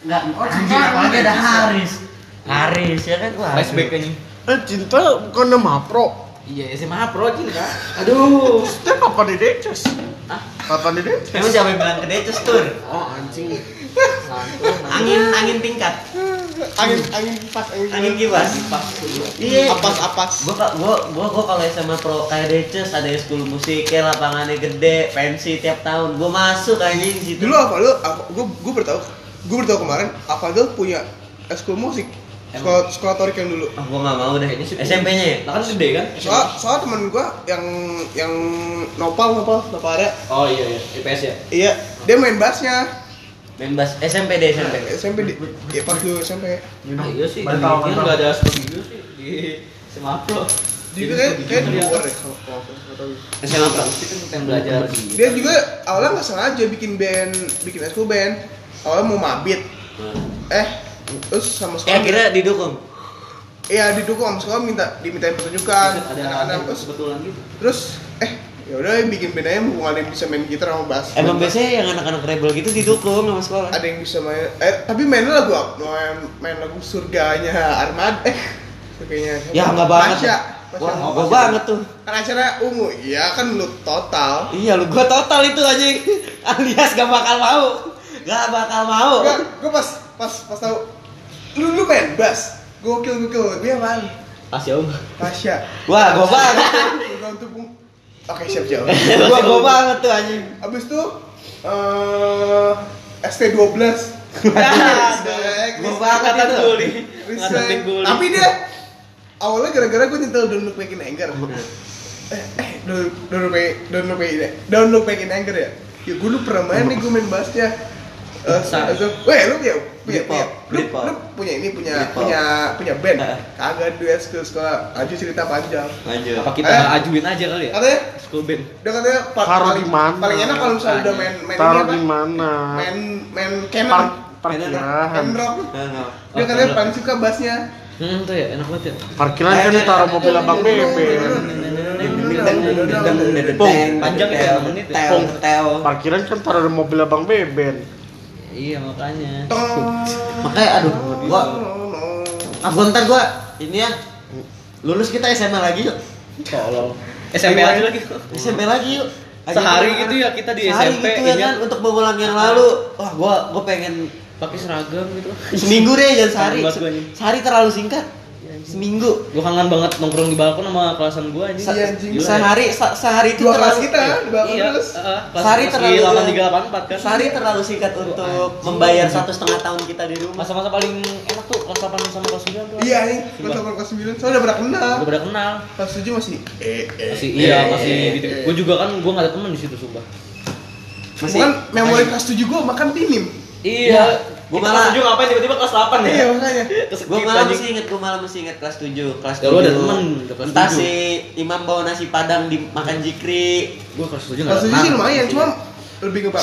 Enggak, Oh, cinta apalagi ada. Haris. Haris ya kan wah. flashback anjing Eh cinta bukan nama pro. iya SMA pro cinta aduh Cinta kapan di Deces? Hah? Kapan di Deces? Emang siapa yang bilang ke Deces tur? oh anjing Angin angin tingkat. Angin angin pas angin, Angin kipas. pas Iya. Apas apas. Gua gua gua gua kalau SMA pro kayak Deces ada school musiknya lapangannya gede, pensi tiap tahun. Gua masuk anjing situ. Dulu apa lu? Apa, gua gua bertahu. Gua bertahu kemarin apa lu punya eskul musik. Sekolah, sekolah torik yang dulu. Ah, gua nggak mau deh. Sih SMP-nya ya? nah kan gede kan Soal soal temen gua yang yang nopal nopal nopal ada. oh iya iya IPS ya Iya, dia main bassnya. Main bass SMP deh SMP. SMP di, ya pas dulu SMP. ah iya sih Demikian batal. nggak ada studio sih di SMA pro Dia itu kayak kayak di Dia- luar deh kalau kalau aku nggak tahu. SMA pro. Pasti kan belajar Dia juga awalnya nggak sengaja bikin band, bikin eskul band. Awalnya mau mabit, eh terus sama Eh sekolah. akhirnya didukung. Iya didukung sama sekolah minta dimintain pertunjukan. ada Anak-anak ada terus kebetulan gitu terus eh ya udah bikin band aja mumpung ada yang bisa main gitar sama bass. Emang biasanya yang anak-anak rebel gitu didukung sama sekolah. ada yang bisa main eh tapi mainnya lagu apa? main, main lagu surganya Armada eh surganya siapa? Ya enggak banget. Pasha. Wah, Pasha. gua banget tuh. kan acara ungu iya kan lu total Iya lu gua total itu anjing. Alias gak bakal mau. Gak bakal mau. Enggak, gua pas pas pas tahu lu lu main bass? Gokil gokil. Gue apaan pas ya om? Pasha Wah, gua banget. Untuk oke siap siap. Gua gua banget tuh anjing. abis itu eh ST 12 Gua banget itu. Tapi dia awalnya gara-gara gue nyetel Don't Look Back in Anger. Eh, eh, Back, Look Back in, Don't Look Back in Anger ya. Ya gue lu pernah main nih gue main bassnya. Eh, weh lu punya punya, punya lu, lu punya ini punya Britpop. punya punya band. Kagak duet skill sekolah. Aju cerita panjang. Lanjut. apa kita Eh. ajuin aja kali ya Katanya school band dia katanya pa- Taruh paling, di mana? paling enak kalau misalnya udah main main Taruh di mana? Main main Main parkiran. rock. Nah, nah. Dia katanya paling suka bassnya. hmm tuh ya enak banget ya Parkiran kan ditaruh mobil abang bebe. Panjang ya, menit ya. tel, tel. Parkiran kan taruh mobil abang beben. Iya makanya Makanya aduh, gua ah gua ntar gua ini ya lulus kita SMA lagi yuk. tolong SMP aja lagi SMP lagi yuk. Sehari gitu ya kita di Sehari SMP gitu ya ingat kan untuk mengulang yang lalu. Wah, gua gua pengen pakai seragam gitu seminggu deh jangan sehari. Sehari terlalu singkat. Seminggu. gua kangen banget nongkrong di balkon sama kelasan gua anjing Se- Iya, anjing. Gila ya. sehari se- sehari itu Dua terlalu kita di bawah iya terus. heeh, kelas Sehari kelas terlalu- di 8384 kan Sehari terlalu singkat untuk anjing. membayar satu setengah tahun kita di rumah. masa-masa paling enak tuh kelas 8 sama kelas 9 tuh Iya Sumpah. kelas 8 kelas 9 soalnya udah pernah kenal. udah kenal Kelas 7 masih eh eh. masih iya eh, masih eh, gitu eh. gua juga kan gua gak ada temen di situ sumpah Masih Bukan memori kelas 7 gua makan tinim. iya gua kita malah- kelas 7 ngapain tiba-tiba kelas 8 ya Iya makanya. Gue malah masih inget, gue malah masih inget kelas 7 Kelas Ya, lu ada 7. temen, kelas Entah 7. si Imam bawa nasi padang dimakan jikri gua kelas 7 Kelas 7 sih lumayan, cuma lebih ke.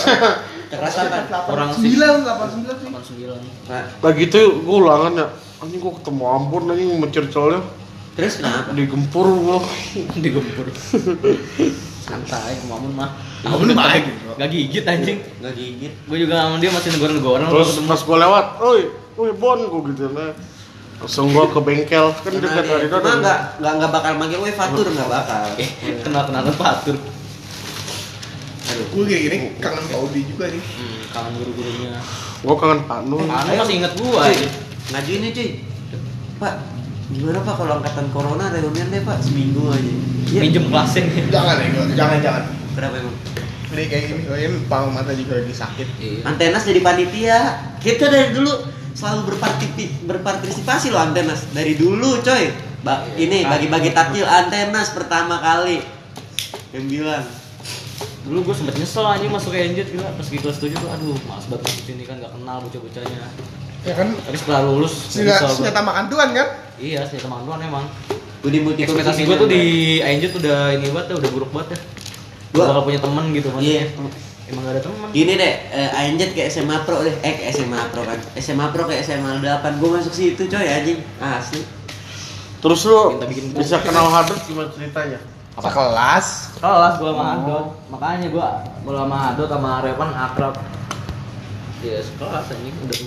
Kelas apa? Orang sih. 9, 8 9 sih. 89 Nah, Lagi itu gue ulangan ya. Anjing gua ketemu Ambon anjing mencercolnya terus kenapa? digempur gua. digempur santai mamun mah. Mamun mah, baik gitu. gak gigit anjing. Gak gigit. Gue juga sama dia masih negor-negor orang Terus pas gua lewat, "Oi, oi Bon," gua gitu nah. Langsung gua ke bengkel. Kan Cuma dekat dari cuma sana. gak, gak, gak bakal manggil Weh Fatur, gak bakal. Eh kenal kenalan patur Gue kayak gini kangen Pak Udi juga nih. hmm, kangen guru-gurunya. Gua kangen Pak Nur. Anu masih inget aja Ngajuin nih cuy Pak, gimana pak? Kalau angkatan corona reunian deh pak. Seminggu aja. Iya. minjem kelasnya. Jangan ya, jangan jangan. Berapa emang? Jadi kayak gini, soalnya pang mata juga lagi sakit. iya. Antenas jadi panitia. Kita dari dulu selalu berpartipi- berpartisipasi loh Antenas. Dari dulu coy. Ba Ini bagi-bagi takjil Antenas pertama kali. Yang bilang. Dulu gue sempet nyesel anjing masuk ke Enjet gila. Pas di kelas 7 tuh aduh males banget masuk sini kan. Gak kenal bocah-bocahnya. Ya kan? Tapi setelah lulus senjata, nyesel senjata makan tuan kan? Iya senjata mantuan emang. Budi Muti ekspektasi gue tuh di Enjet udah ini banget udah buruk banget ya. Gue Gua- bakal punya temen gitu maksudnya. Iya. Emang gak ada temen. Gini deh, eh, Anjet ke SMA Pro deh. Eh ke SMA Pro kan. SMA Pro ke SMA 8 Gue masuk situ coy anjing. Asli. Terus lu bikin bisa kenal Hadot gimana ceritanya? Apa kelas? kelas gue sama Hadot. Makanya gue mulai sama Hadot sama Revan akrab. Ya sekelas anjing. Udah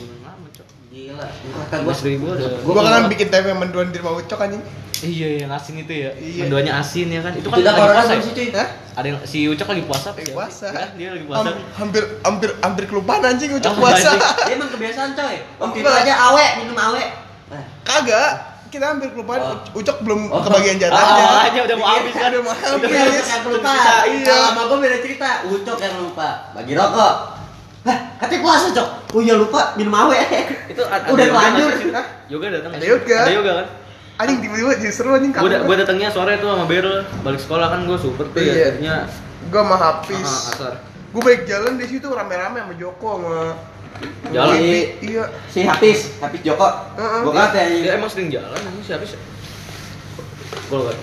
Dua gua. ribu ada. Gua bakalan bikin tempe menduan di rumah ucok anjing. Iya yang asin itu ya. Iya. Menduanya asin ya kan. Itu kan Tidak lagi puasa. ya? sih cuy. Hah? Ada yang si Ucok lagi puasa. Lagi puasa. Iya, dia lagi puasa. Ham- hampir hampir hampir kelupaan anjing ucok Oh, puasa. Dia emang kebiasaan coy. Waktu itu aja awe, minum awe. Nah, Kagak. Kita hampir kelupaan. Oh. Ucok belum Oh. kebagian Ah, jatahnya. aja udah mau habis kan. Udah mau habis. Iya. Kalau sama gua beda cerita. Ucok yang lupa. Bagi rokok. Hah, katanya puasa, Cok. Oh iya lupa, minum awe. Itu ada Udah? Hah? Yoga datang Ada yoga. Ada yoga kan? Anjing tiba-tiba jadi seru anjing Gue kangen. gue datangnya sore tuh sama Berl balik sekolah kan gue super tuh ya Iya. jadinya Gua sama Hafiz. ah, asar. Gue balik jalan di situ rame-rame sama Joko sama Jalan? Bibi. Iya. Si Hafiz, Hafiz Joko. Heeh. Gua kata Dia yang emang sering jalan emang siapa sih? Gue kan.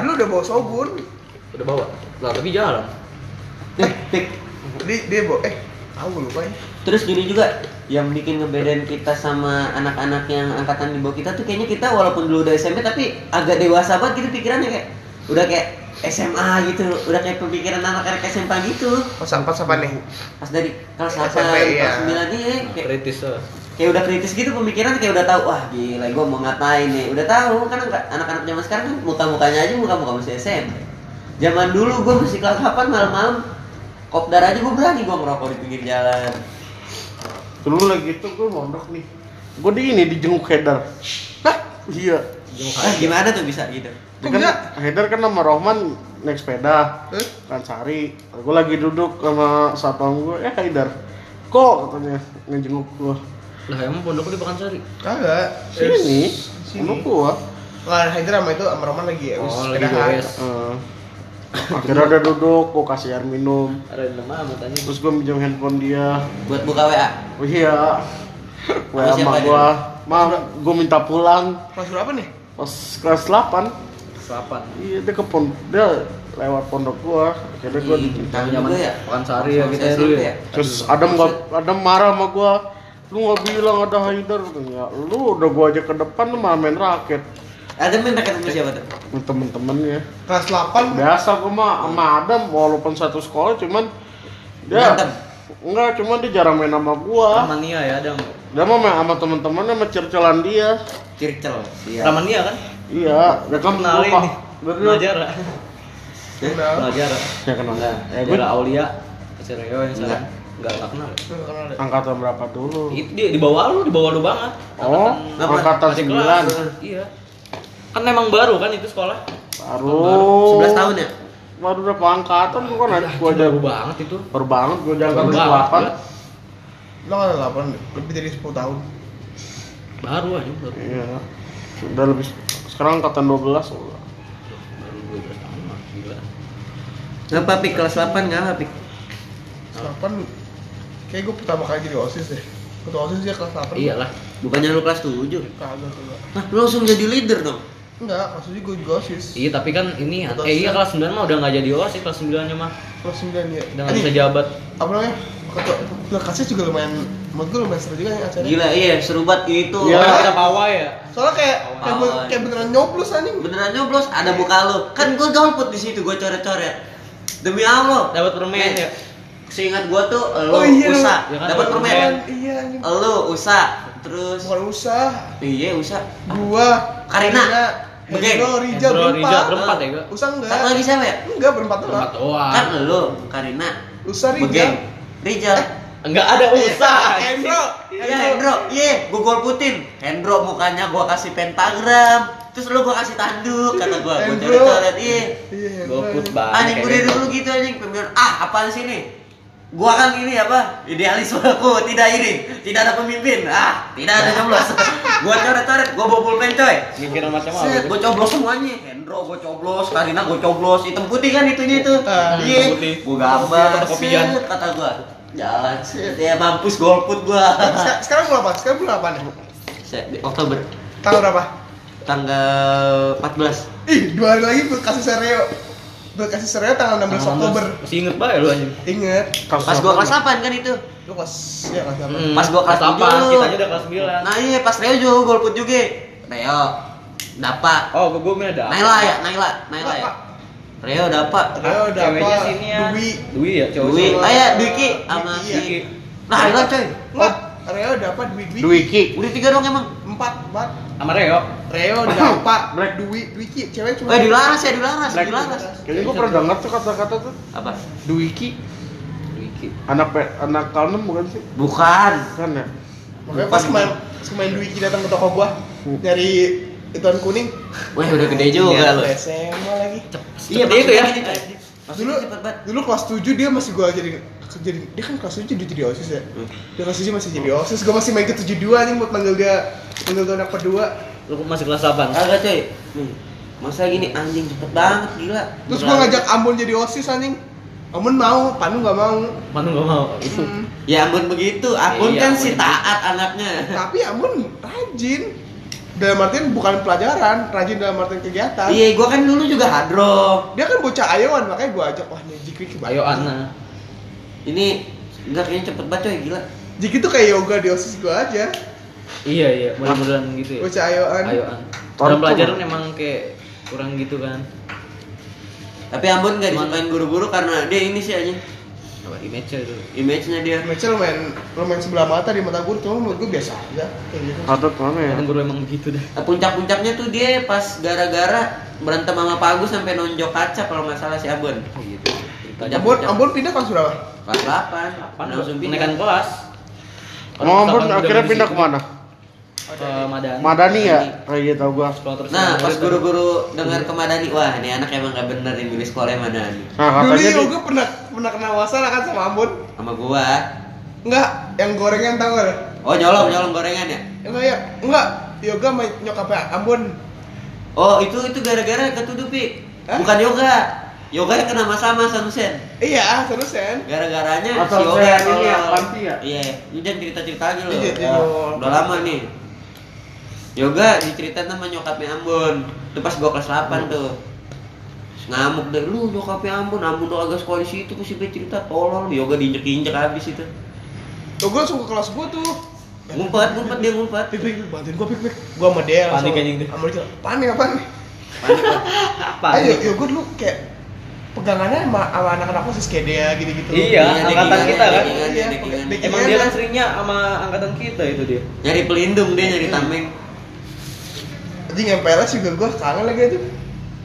Dulu udah bawa Shogun. Udah bawa. Lah tapi jalan. Eh, Tik. Dia dia bawa eh tahu gue lupa ya. Terus gini juga yang bikin ngebedain kita sama anak-anak yang angkatan di bawah kita tuh kayaknya kita walaupun dulu udah SMP tapi agak dewasa banget gitu pikirannya kayak udah kayak SMA gitu, udah kayak pemikiran anak-anak SMA gitu. Pas apa apa nih? Pas dari kelas 8, SMP, iya. kelas 9 nih kayak, Kritis tuh. kayak udah kritis gitu pemikiran kayak udah tahu wah gila gua mau ngapain nih. Udah tahu kan anak-anak zaman sekarang kan muka-mukanya aja muka-muka masih SMP. Zaman dulu gua masih kelas 8 malam-malam kopdar aja gua berani gua ngerokok di pinggir jalan. Dulu lagi itu gue mondok nih. Gue di ini di jenguk Headar. Hah? Iya. Ah, gimana tuh bisa gitu? Kok Kan bisa? Headar kan sama Rohman naik sepeda. Eh? Kan Sari. Gue lagi duduk sama satpam gue. Eh Haidar. Kok katanya ngejenguk gue. Lah emang pondok di Pekansari? Kagak. Sini. Sini. Sama gue. Lah Haidar sama itu sama Roman lagi ya. Oh, lagi. Eh, akhirnya udah duduk, gue kasih air minum. Nama matanya. Terus gue minjem handphone dia. Buat buka WA. Oh iya. Sama WA siapa sama dia? gue. Ma, gue minta pulang Kelas berapa nih? pas kelas 8. Selapan. Iya, dia ke pon dia lewat pondok gua. Akhirnya gua di Tahu Zaman ya. Pekansari ya kita SMP dulu ya. Terus Adam nggak Adam marah sama gua. Lu nggak bilang ada Haidar katanya. Lu udah gua aja ke depan lu malah main raket. Ada main raket sama siapa tuh? Sama Temen-temennya. Kelas 8 Biasa gua mah sama Adam walaupun satu sekolah cuman dia Berantem? enggak cuman dia jarang main sama gua. Ramania ya Adam. Dia mah main sama temen-temennya sama cercelan dia. Circel. Iya. Ramania kan? Iya, dia kan Kenalin Najara. Kenal. Najara. Ya kenal. Enggak. Ya, Najara Aulia. Cereo yang Enggak. sekarang. Enggak enggak kenal. Deh. angkatan berapa dulu? Itu dia di bawah lu, di bawah lu banget. Oh, Apa? angkatan Masih 9. kelas. Iya. Kan memang baru kan itu sekolah. Baru 11 tahun ya? Baru berapa angkatan gua kan ada gua baru banget itu. baru banget gua Baru kelas banget. 8. Lo kan 8 lebih dari 10 tahun. Baru aja baru. Iya. Udah lebih sekarang angkatan 12 Baru 12 tahun mah gila. Ngapa pik kelas 8 ngapa pik? Kelas 8 kayak gue pertama kali jadi OSIS deh. Ketua OSIS dia kelas 8. Iyalah. Bukannya lu kelas 7? Kagak tuh. Kak. Nah, lu langsung jadi leader dong. Enggak, 7 gue juga OSIS. Iya, tapi kan ini Betul, eh iya kelas 9 mah udah enggak jadi OSIS kelas 9-nya mah. Kelas 9 ya. Udah enggak bisa jabat. apa namanya? Ketua Nah, kasih juga lumayan menurut gue lumayan seru juga nih acaranya. Gila, iya seru banget itu. Iya. Kita pawai ya. Soalnya kayak kayak, ben- Awal. kayak beneran nyoblos anjing. Beneran nyoblos, ada muka lu. Kan gua golput di situ, gua coret-coret. Demi Allah. Dapat permen Eh, ya. Seingat gua tuh lu Oh, iya, usah, Ya kan, dapat permen. permen. Iya. Lu usah, terus Bukan usah. iya usah. Gua Karina. Begeng. Hendro, Rijal Hendro, berempat. Rijal berempat ya, Kak? Usah enggak? Satu lagi siapa ya? Enggak berempat doang. Tempat doang. Kan lu, Karina, Usah Rijal. Begeng, Rijal. Enggak ada usah. Hendro. Iya Hendro, iya, gua golputin. Hendro mukanya gua kasih pentagram, terus lu gua kasih tanduk, kata gua, gua Hendro. coret-coret, iya. Iya, Hendro. Golput banget. Anjing gue dari dulu gitu anjing pemimpin ah apaan sih nih gua kan ini apa idealisme aku tidak ini tidak ada pemimpin. Ah tidak ada nyoblos gua coret-coret gua bawa pulpen coy. Mikiran macam apa? Gua coblos semuanya. Hendro gua coblos. Karina gua coblos. Hitam putih kan itunya itu. Iya. Gua gambar. Set, kata gua. Jalan set. Ya mampus golput gua. Sek- Sekarang bulan apa? Sekarang bulan apa nih? Set, di Oktober. Tanggal berapa? tanggal 14 Ih, dua hari lagi kasih sereo. Buat kasih sereo tanggal 16 Oktober. Masih inget banget lu anjing. Ingat. pas gua kelas 8 kan itu Lu kelas ya kelas apa? Hmm, Pas gua kelas apa? tujuh. Kita aja udah kelas 9. Nah iya pas Reo juga golput juga. Reo, dapat. Oh, gua gua ada. Naila ya, Naila, Naila ya. Reo dapat. Reo udah Ceweknya sini ya. Dwi. Dwi ya, cowok. Dwi, ah ya Dwiki sama si iya. Naila coy. Enggak. Reo dapat Dwi Dwi Dwiki. Udah tiga dong emang. Empat empat Sama Reo. Reo dapat Black. Dwi Dwiki cewek cuma Eh dilaras ya dilaras, Black. dilaras. Kayaknya gua pernah dengar tuh kata-kata tuh. Apa? Dwiki. Wiki. Anak pe, anak kalem bukan sih? Bukan. Kan ya? makanya pas main pas main Dwiki datang ke toko gua nyari ituan kuning Wah udah gede juga lu. SMA lagi Iya itu ya. dulu dulu kelas 7 dia masih gua jadi jadi dia kan kelas 7 jadi jadi osis ya Hmm. dia kelas 7 masih jadi osis gua masih main ke 72 nih buat manggil dia manggil tuh anak kedua Lu masih kelas 8. Kagak coy. Nih. Masa gini anjing cepet banget gila. terus gua ngajak Ambon jadi osis anjing Ambon mau Panu nggak mau Mana gak mau. Hmm. Ya ampun begitu, Akun Iya, kan Ambon si begitu. taat anaknya. tapi Ambon rajin dalam artian bukan pelajaran rajin dalam artian kegiatan Iya, gua kan dulu juga hadro. dia kan bocah ayoan makanya gua ajak wah nih Jikri coba Ayo Ana. Ini enggak kayaknya cepet banget coy, gila. Jikri tuh kayak yoga di osis gua aja Iya iya, mudah-mudahan gitu ya. bocah ayoan Ayo An. Tonton. Dalam pelajaran emang kayak kurang gitu kan. Tapi Ambon nggak disukain guru-guru karena dia ini sih aja. Apa image-nya itu. Image-nya dia. Match lumayan lumayan sebelah mata di mata gue cuma menurut gue biasa aja kayak gitu Atau mana ya? Guru emang begitu dah. Nah, Puncak-puncaknya tuh dia pas gara-gara berantem sama Pak Agus sampai nonjok kaca kalau nggak salah si Ambon. Oh gitu. Ambon Ambon pindah kan berapa? Kelas 8. Apaan? Langsung pindah. Kenaikan kelas. 8 akhirnya pindah ke mana? Ke Madani. Madani ya? Kayak gitu tau gua. Sekolah terus Nah, pas guru-guru dengar ke Madani, wah ini anak emang gak bener nih milih sekolahnya Madani. Nah Dulu katanya di, yoga pernah pernah kena masalah kan sama Ambon Sama gua. Enggak, yang gorengan tau gak? Oh nyolong nyolong gorengan ya? Enggak ya, enggak Yoga main nyokapnya Ambon Oh itu itu gara-gara ketuduh Pi. Hah? Bukan yoga. Yoga yang kena sama Sanusen. Iya, terusan Gara-garanya Atau si yoga ini ya, panti ya? Iya, ini jangan cerita-cerita lagi loh. Iya, Ya, iya. Udah lama nih. Yoga diceritain sama nyokapnya Ambon. Itu pas gua kelas 8 tuh. Terus Ngamuk deh, lu nyokapnya Ambon, Ambon tuh agak sekolah di situ, terus si Pi cerita tolol, Yoga diinjek-injek habis itu. Yoga langsung ke kelas gue tuh Ngumpet, ngumpet dia ngumpet. Pik, pik, pik, bantuin gue pik, pik Gue sama dia Panik anjing tuh. Sama dia Panik apaan nih? Panik. Apa? Ayo, Yoga dulu kayak Pegangannya sama, sama anak-anak osis kayak dia gitu-gitu Iya, Iya, angkatan kita kan. dekingan, Iya, dekingan. dekingan. Emang dia kan seringnya sama angkatan kita itu dia. Nyari pelindung dia nyari tameng. Anjing MPLS juga gue kangen lagi aja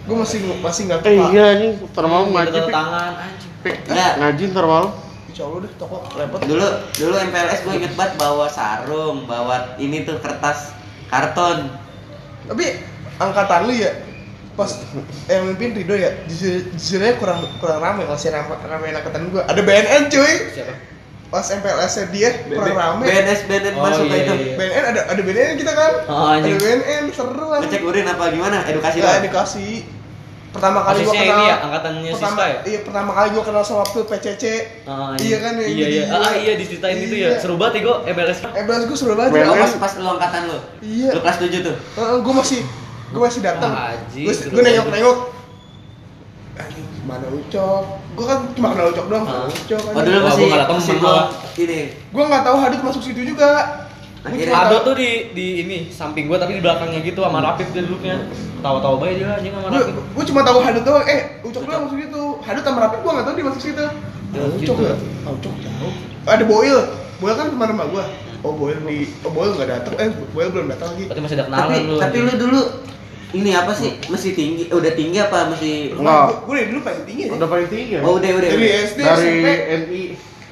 Gue masih masih nggak Eh tahu iya nih, ntar malam ngaji tangan anjing. Ngaji ntar malam. Deh toko repot Dulu dulu MPLS gue inget banget bawa sarung, bawa ini tuh kertas karton. Tapi angkatan lu ya pas yang mimpin Rido ya jujur jujurnya kurang kurang rame kalau sih rame, rame angkatan gua ada BNN cuy Siapa? pas MPLS dia kurang rame BNS BNN Oh, masuk iya, itu. iya. BNN ada ada BNN kita kan Oh, ada anjing. BNN seru lah Ngecek urin apa gimana? Edukasi ya lah. dikasih pertama kali gua Posisinya kenal ini ya, angkatannya pertama Sista ya? iya pertama kali gua kenal sama Pil PCC Ah, iya kan yang Iya di- iya. Ah iya diceritain itu ya. Iya. Seru banget ya gua MLS. MPLS gua seru banget BNN. Oh, ya. pas pas lu angkatan lu. Iya. Lu kelas 7 tuh. Heeh, gue masih gue masih datang gue seru gue nengok nengok anjing mana ucok? Gue kan cuma kenal ucok doang Ah. ucok Oh dulu masih gua nggak ada temen malah. ini. gue nggak tahu Hadut masuk situ juga. Ado tahu- tuh di di ini samping gua tapi di belakangnya gitu sama Rapip dia duduknya. Tawa-tawa baik dia anjing sama gue Rapip. gue cuma tahu Hadut doang. Eh ucok doang masuk situ. Hadut sama Rapid gue nggak tahu dia masuk situ. Ya, ucok ah, ucok jauh. Ada Boil. Boil kan teman rumah gue oh Boil di oh Boil nggak datang eh Boil belum datang lagi. Berarti masih ada kenalan Tapi lu. tapi lu dulu ini apa sih? Masih tinggi? Udah tinggi apa masih Enggak. gue dari dulu paling tinggi Udah paling tinggi ya? Oh, udah udah. dari udah. SD Dari SMP NI.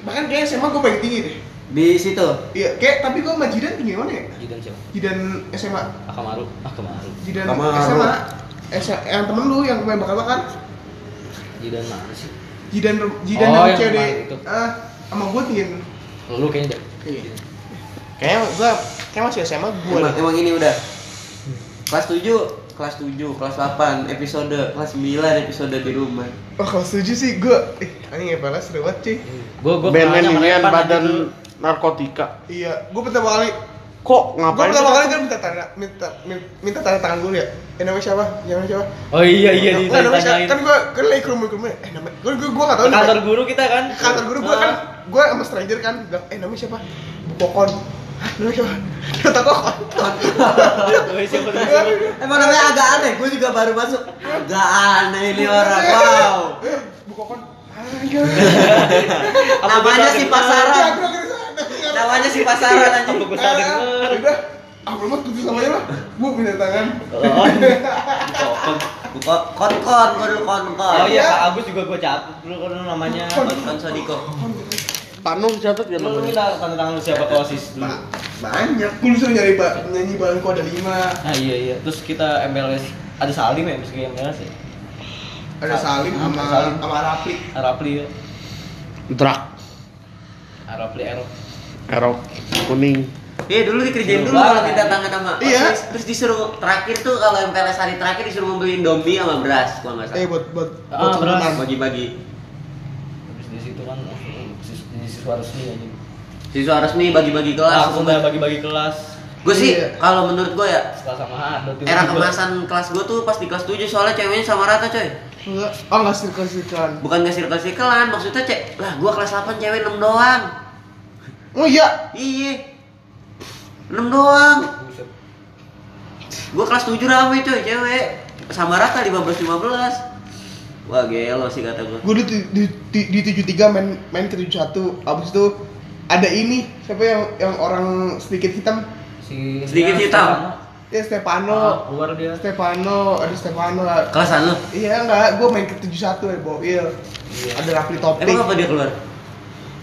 bahkan kayak SMA gue paling tinggi deh Di situ. iya kayak tapi gue sama Jidan tinggi mana ya Jidan siapa? Jidan SMA Akamaru. Akamaru. Jidan Kamar. SMA SMA yang temen lu yang main bakar-bakar Jidan mana sih? Jidan Jidan Oh, yang itu. ah sama gue tinggi Lu kayaknya dah. Iya. kayaknya gue kayak masih SMA gue Emang, emang ini udah. Kelas 7, kelas 7, kelas 8, episode, kelas 9 episode di rumah. oh kalau setuju sih gue eh anjing FLS seru banget cuy Gua gua sama ini badan dulu. narkotika. iya gue pertama kali Kok gue ngapain? pertama sih? kali kan minta tanda minta minta, minta tanda tangan dulu ya eh namanya siapa yang namanya siapa Oh iya iya Nggak, namanya siapa? ditanyain. kan gue kan lagi ke rumah ke rumah eh namanya gue gue gue nggak tahu kantor namanya. guru kita kan. Kantor guru gue kan gue sama stranger kan eh namanya siapa Bu Siapa tuh? siapa? Emang namanya agak aneh, gue juga baru masuk. Agak aneh ini orang, wow. Bu Kokon ayo Apa Namanya bisa si pasaran. Aku lagi di sana, nggak Namanya si pasaran anjing. Salah Ah, denger? udah ah belum putus sama lah bu minta tangan Oh, Kon kon kon kon dulu kon kon. oh iya Kak Agus juga gue catat dulu kan namanya. Kon kon Sodiko. Panu catat ya Lu lu namanya. minta tanda tangan siapa ke OSIS dulu? Ba- banyak gue disuruh nyari ba nyanyi balonku ada lima Nah iya iya. Terus kita MLS ada Salim ya meski MLS ya. ada Salim sama Salim. sama Rafi Arapli ya. Drak, Arapli Erok. erok, kuning. Iya dulu dikerjain Dulu dulu kalau minta tangan sama Iya. OSIS. Terus disuruh terakhir tuh kalau MPLS hari terakhir disuruh membeli Indomie sama beras gua nggak eh salah. buat buat Ah, buat. Bagi-bagi. Terus di situ kan siswa resmi aja. Siswa resmi bagi-bagi kelas. Langsung dah bagi-bagi kelas. Gue sih Iya. kalau menurut gue ya sama era kemasan kelas gue tuh pas di kelas 7 soalnya ceweknya sama rata coy. Enggak, oh enggak sirkel-sirkelan. Bukan gak sirkel-sirkelan, maksudnya cek lah gua kelas 8 cewek 6 doang. Oh iya, Iya. 6 doang. Buset. Gua kelas 7 rame coy cewek. Sama rata 15 15. Wah gelo sih kata gua. gue di, di, di, di 73 main main ke 71 abis itu ada ini siapa yang yang orang sedikit hitam Si Sedikit hitam. Stefano. ya Ah, Stefano keluar dia. Stefano ada Stefano lah Kelasan lu? iya enggak gue main ke 71 ya Boil Iya. ada Rafli Topik Emang apa dia keluar?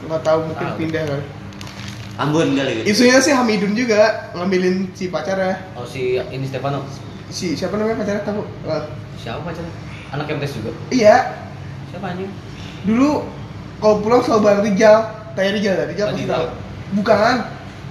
nggak tahu mungkin pindah kan Ambon kali gitu. isunya sih Hamidun juga ngambilin si pacarnya Oh si ini Stefano. si siapa namanya pacarnya tahu Eh, Siapa pacarnya? Anak MTS juga. iya Siapa anjing? dulu kalau pulang selalu bareng Rijal kayak Rijal ya Rijal pasti tahu bukan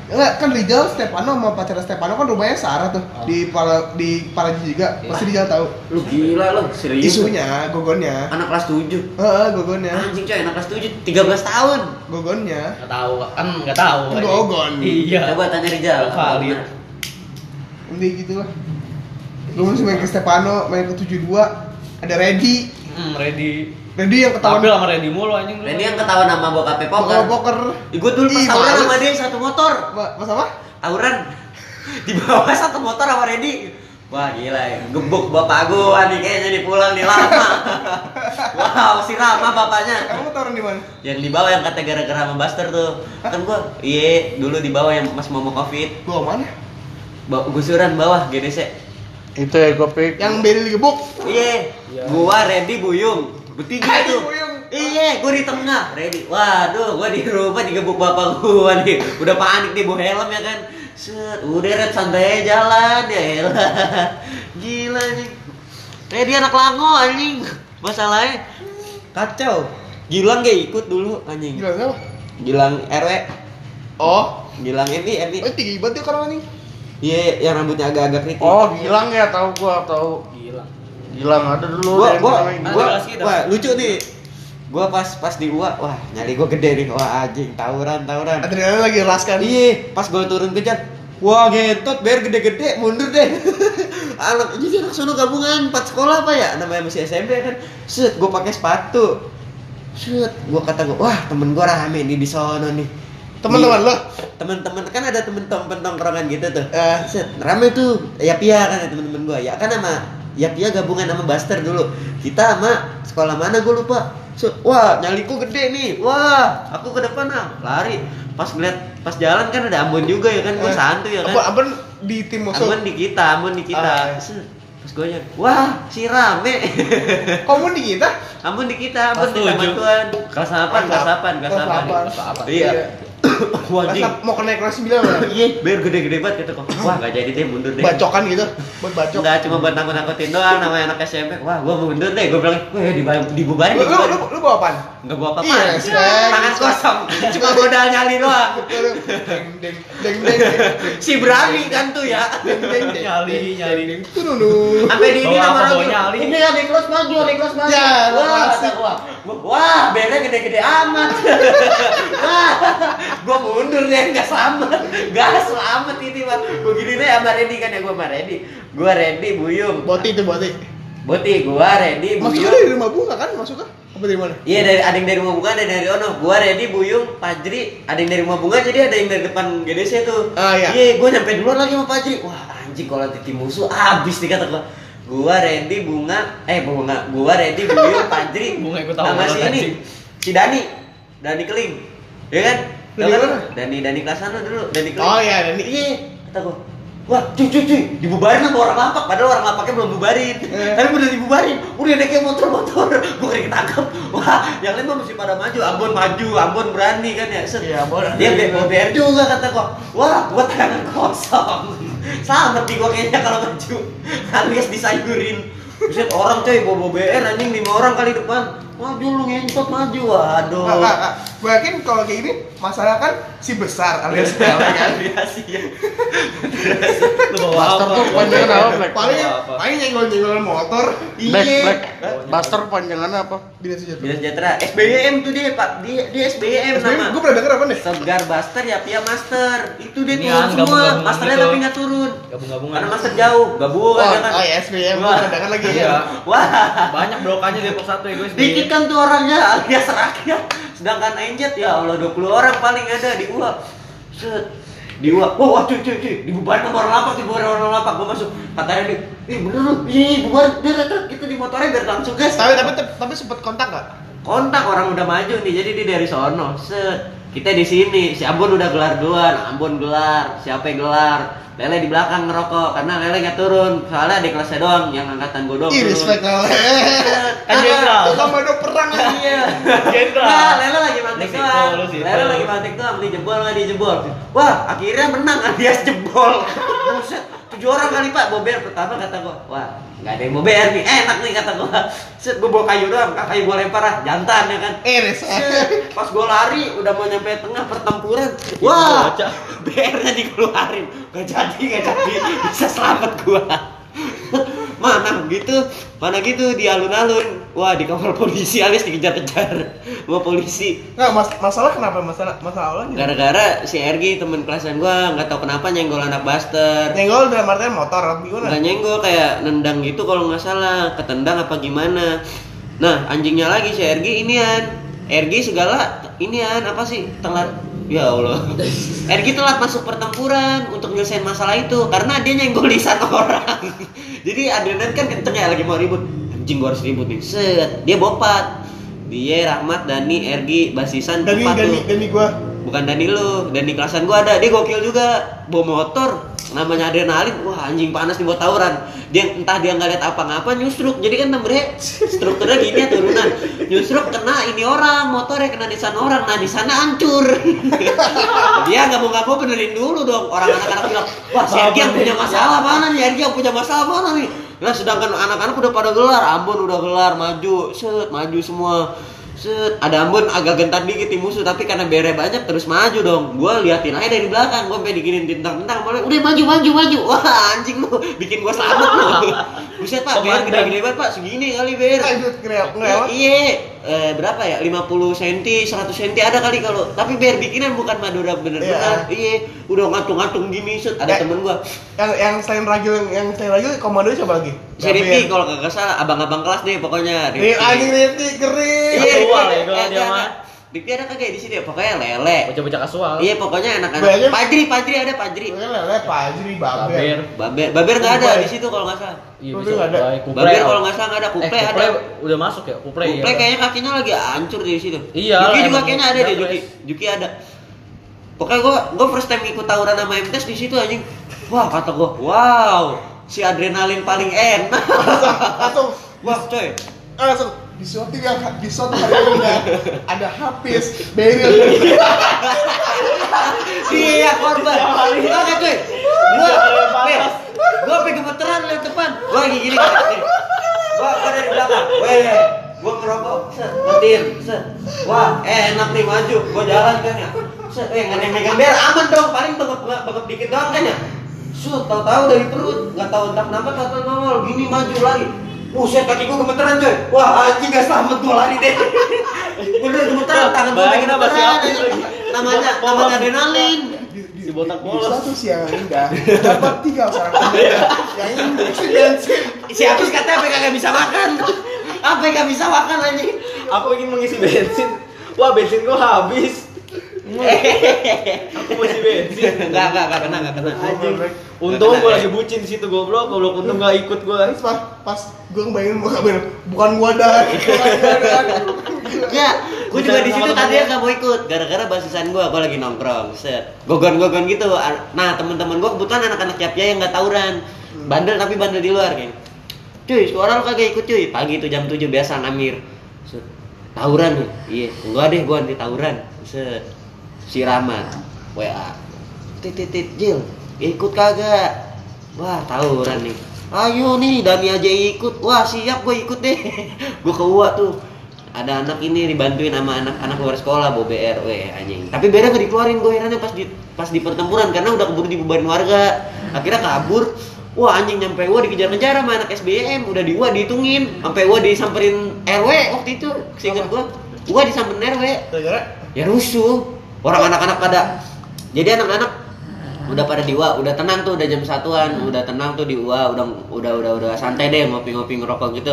Enggak, kan Rijal Stefano sama pacarnya Stefano kan rumahnya Sarah tuh Oh. di Pala di Paraji juga Iya. pasti Rijal tahu Lu gila lu, serius. isunya gogonnya Anak kelas 7. Heeh, gogonnya Anjing coy, anak kelas 7 13 tahun. gogonnya Nggak tahu kan nggak tahu. anjing. Gogon. Iya. Coba tanya Rijal. Valid. ini gitu lah gue masih main ke Stefano main ke 72 ada Reddy Hmm, ready. Reddy yang ketahuan Tampil sama ready mulu anjing. Dia yang ketahuan nama bokapnya poker poker. poker Gue dulu pas Ih, tawuran sama dia satu motor. Mas apa Tawuran di bawah satu motor sama Reddy. Wah gila ya, gebuk bapak gua nih kayaknya di pulang nih lama. wow, si Rama bapaknya. kamu taruh di mana Yang di bawah yang kata gara-gara sama Buster tuh. Kan gua, iya dulu di bawah yang pas mau mau covid. gua mana Ba- gusuran bawah GDC. Itu ya gue pik. yang beri digebuk Iya, Iya. gua Reddy Buyung. Bertiga tuh. Buyung. Iya, gua di tengah, Reddy. Waduh, gua di rumah digebuk bapak gua nih. Udah panik nih bawa helm ya kan. Set, udah red santai jalan ya elah. Gila nih. Reddy anak lango anjing. Masalahnya kacau. Gilang gak ikut dulu anjing. gila siapa Gilang RW. oh Gilang ini, ini. oh tinggi banget ya orang ini Iya, yang rambutnya agak-agak kritik. Oh, Gilang ya tahu gua tahu. Gila. Gilang ada dulu. gua gua gua wah lucu nih. Gua pas pas di UA wah nyali gua gede nih. Wah anjing tawuran tawuran. Adrenalin lagi ras kan? Iya pas gua turun kejar wah gentot biar gede-gede mundur deh. Anak jadi anak sono gabungan empat sekolah apa ya? Namanya masih SMP kan. Set gua pakai sepatu. Set gua kata gua wah temen gua rame nih di sono nih teman-teman lo temen-temen kan ada temen-temen tongkrongan gitu tuh. Eh. set rame tuh. Ya pia kan ya temen-temen gua. Ya kan sama ya pia gabungan sama Buster dulu. Kita sama sekolah mana gua lupa. Set, wah nyaliku gede nih. Wah aku ke depan ah lari. Pas ngeliat pas jalan kan ada Ambon juga ya kan. Gua Eh, santuy ya kan. Apa di tim musuh? Ambon di kita Ambon di kita. Iya. Set, pas gua nyari wah si rame. Kamu di kita? Ambon di kita Ambon Kelas di tujuh. Tuan kelas 8 kelas 8 kelas Kelas 8 delapan. Kelas delapan. iya wah ap- mau kena kelas 9 mana Iya, biar gede-gede banget kata kok. Wah, gak jadi deh mundur deh. bacokan gitu buat bacok Enggak cuma buat nakut-nakutin doang namanya anak SMP. Wah, gua mau mundur deh. Gua bilang, "Weh, dibayar dibubarin, lu, lu, lu, dibubarin." lu bawa apaan? Enggak gua apa-apa. Iya, respect. Tangan kosong. Cuma modal nyali doang. deng deng deng deng Si berani kan tuh ya. deng deng deng Nyali, nyali. deng tuh dulu Sampai di ini Bawa nama bawa nyali? Ini ada kelas maju, ada kelas maju. Ya, wah. Gua- Wah, belnya gede-gede amat. Wah, gua mundur deh, enggak selamat. Enggak selamat ini. Gua gini deh sama Reddy kan ya gua sama Reddy. Gua Reddy Buyung. boti itu boti Boti, gua Reddy masuknya Buyung. dari rumah bunga kan masuknya apa dari mana Iya dari ada yang dari rumah bunga, ada yang dari Ono. Gua Reddy, Buyung, Pajri, ada yang dari rumah bunga, jadi ada yang dari depan GDC tuh. Ah, iya. Iya, gua nyampe duluan lagi sama Pajri. Wah anjing kalau titi musuh abis nih kata gua. Gua Reddy, Bunga, eh Bunga, gua Reddy, Buyung, Pajri, Bunga ikut tahu sama si ini, si Dani, Dani Keling, ya kan? Kan? Dani Dani kelas sana dulu, Dani kelas. Oh iya, Dani. Iya, kata gua. Wah, cuy, cuy, cuy, dibubarin sama orang lapak, padahal orang lapaknya belum bubarin. Eh. Tapi udah dibubarin, udah naiknya motor-motor, gua kayak ketangkep. Wah, yang lain mah mesti pada maju, Ambon maju, Ambon berani kan ya. Set. Iya, Ambon. Dia be- BR juga kata gua. Wah, gua tangan kosong. Selamat di gua kayaknya kalau maju. Alias disayurin. Buset, orang coy bawa BR anjing lima orang kali depan. Maju lu ngentot maju. Waduh. Kak, kak, kak. Gue yakin kalau kayak gini masalah kan si besar alias kan. Variasi ya. Lu bawa Buster apa? tuh panjangan apa, Black? Paling paling nyenggol-nyenggol motor. Black, Iya. Black. Buster panjangannya apa? Bina sejahtera. Bila sejahtera. SBM tuh dia, Pak. Dia dia SBM nama. Gue pernah denger apa nih? Segar Buster ya Pia Master. Itu dia turun kan semua. Masternya gitu. tapi nggak turun. Gabung-gabungan. Karena Master jauh, gabungan Oh, kan. oh ya SBM, gue pernah denger lagi Iya. ya. Wah, Banyak blokannya Depok satu ya guys. dikit kan tuh orangnya alias rakyat. Sedangkan Enjet ya Allah 20 orang paling ada di UA. Set. Di UA. Wah, wah cuy cuy cuy. Dibubarin sama orang lapak, dibubarin sama orang lapak. Gua masuk. Katanya dia, "Ih, bener lu. Ih, bubar biar kita di motornya biar langsung gas." Tapi tapi tapi sempet kontak nggak? kontak orang udah maju nih jadi dia dari sono set kita di sini si Ambon udah gelar duluan Ambon gelar siapa yang gelar Lele di belakang ngerokok karena Lele nggak turun soalnya di kelasnya doang yang angkatan gue doang Ih, turun. respect lah. Kan jenderal. Itu komando perang lagi. Iya. Jenderal. Nah, Lele lagi doang. lu situ. Lele lagi mantek doang, dijebol nggak dijebol. Wah, akhirnya menang alias jebol. Buset, tujuh orang kali Pak bober pertama kata gua. Wah, nggak ada yang bober nih. Enak nih kata gua. Set gua bawa kayu doang, kayu gua lempar ah, jantan ya kan. Eh, Pas gua lari udah mau nyampe tengah pertempuran. Wah, Bocah. BR-nya dikeluarin. Gak jadi, gak jadi. Bisa selamat gua. Mana gitu, mana gitu di alun-alun. Wah, di kamar polisi alias dikejar-kejar sama polisi. Nggak, mas masalah kenapa? Masalah masalah awalnya? Gara-gara si RG temen kelasan gua nggak tahu kenapa nyenggol anak Buster. Nyenggol dalam artian motor apa gimana? Nggak nyenggol kayak nendang gitu kalau nggak salah, ketendang apa gimana. Nah, anjingnya lagi si RG inian. RG segala inian apa sih? Telat Ya Allah. RG telat masuk pertempuran untuk nyelesain masalah itu karena dia nyenggol lisan orang. Jadi adrenalin kan kenceng ya lagi mau ribut. Anjing gua harus ribut nih. Set, dia bopat. Dia Rahmat, Dani, RG, Basisan, Dani Dani tuh. Dani gua. bukan Dani lu, Dani kelasan gua ada, dia gokil juga, bawa motor, namanya adrenalin, wah anjing panas nih buat tawuran, dia entah dia nggak lihat apa-apa nyusruk, jadi kan nomornya strukturnya gini ya turunan, nyusruk kena ini orang, motornya kena di sana orang, nah di sana hancur, dia nggak mau nggak mau benerin dulu dong, orang anak-anak bilang, wah si Ergi yang punya masalah mana nih, Ergi yang punya masalah mana nih, nah sedangkan anak-anak udah pada gelar, Ambon udah gelar, maju, set, maju semua, Set, ada Ambon agak gentar dikit di musuh tapi karena bere banyak terus maju dong. Gua liatin aja dari belakang, gua sampai diginin tentang-tentang, boleh udah maju maju maju. Wah, anjing lu, bikin gua selamat lu. Buset, Pak, biar Komandan. gede-gede banget, Pak, segini kali ber. Iya, eh, berapa ya? 50 cm, 100 cm ada kali kalau. Tapi biar bikinan bukan Madura bener-bener. Iya, udah ngatung-ngatung gini, set. Ada Eh. temen gua. Yang yang selain Ragil yang, yang selain Ragil komando siapa lagi? Si Rifki kalau kagak salah, abang-abang kelas deh pokoknya. Nih anjing Rifki keren. Iya, Kasual Rifki. ya, gua Eh, dia ada. mah. Rifki ada kagak di sini ya? Pokoknya lele. Bocah-bocah kasual. Iya pokoknya anak-anak. Pajri, Pajri ada Pajri. Lele lele Fajri Baber. Baber. Baber, Baber nggak ada di situ kalau nggak salah. Iya bisa ada. Baber kalau nggak salah nggak ada. Eh, Kuplay ada. Udah masuk ya? Kuplay. Kuplay iya. kayaknya kakinya lagi hancur di situ. Iya, Juki juga kayaknya ada deh Juki. Juki ada. Pokoknya gua gua first time ikut tawuran sama MTS di situ anjing. Wah kata gua, wow, si adrenalin paling enak. Langsung Wah coy, Ah, langsung di suatu yang di suatu hari ya, ada Hafiz, Beril, Iya korban. Oke cuy. Gua, Nih, gua sampai gemeteran lihat depan. Gua lagi gini. nih. Gua gua dari belakang. Weh, gua ngerokok. Set, matiin. Set. Wah, enak nih maju. Gua jalan kan ya. Set, eh nggak ada megang ber, aman dong. Paling bengep bengep dikit doang kan ya. Sut, tahu-tahu dari perut, nggak tahu entah kenapa tahu-tahu nongol, gini maju lagi. Buset kaki gua gemeteran coy. Wah anjing gak selamat gua lari deh. Bener gemeteran, tangan gua si gemeteran. Lagi. Namanya, namanya adrenalin. Si botak di, polos. di suatu siang yang indah dapat tiga orang yang mengisi bensin Si Hafiz katanya apa kagak bisa makan. Apa yang gak bisa makan anjing? Aku ingin mengisi bensin. Wah, bensin gua habis. Aku mau isi bensin. Enggak, enggak, enggak kena, enggak kena. Anjing. Untung kena, gua ya. lagi bucin di situ goblok, goblok untung gak ikut gua. terus pas pas gue ngebayangin muka bener bukan gua dah Ya, gue juga di situ tadinya nggak mau ikut. Gara-gara basisan gue gue lagi nongkrong. Set. Gogon-gogon gitu. Nah teman-teman gue kebetulan anak-anak yapya yang nggak tawuran. Bandel tapi bandel di luar kayak cuy suara lu kagak ikut cuy. Pagi itu jam 7 biasa ngamir set. Tawuran nih iya enggak deh gue anti tawuran. Set si Rahmat wa titit tit Jil ikut kagak? Wah tawuran nih. Ayo nih Dani aja ikut. Wah siap gue ikut deh. Gue ke UA tuh. Ada anak ini dibantuin sama anak-anak luar sekolah bawa BR weh anjing. Tapi BR gak dikeluarin gue herannya pas di pas di pertempuran karena udah keburu dibubarin warga. Akhirnya kabur. Wah anjing nyampe UA dikejar-kejar sama anak SBM udah di UA dihitungin. Sampai UA disamperin RW waktu itu seingat gue UA disamperin RW Gara-gara? Ya rusuh orang anak-anak pada jadi anak-anak udah pada di UA udah tenang tuh udah jam satuan udah tenang tuh di UA udah udah udah udah santai deh ngopi-ngopi ngerokok gitu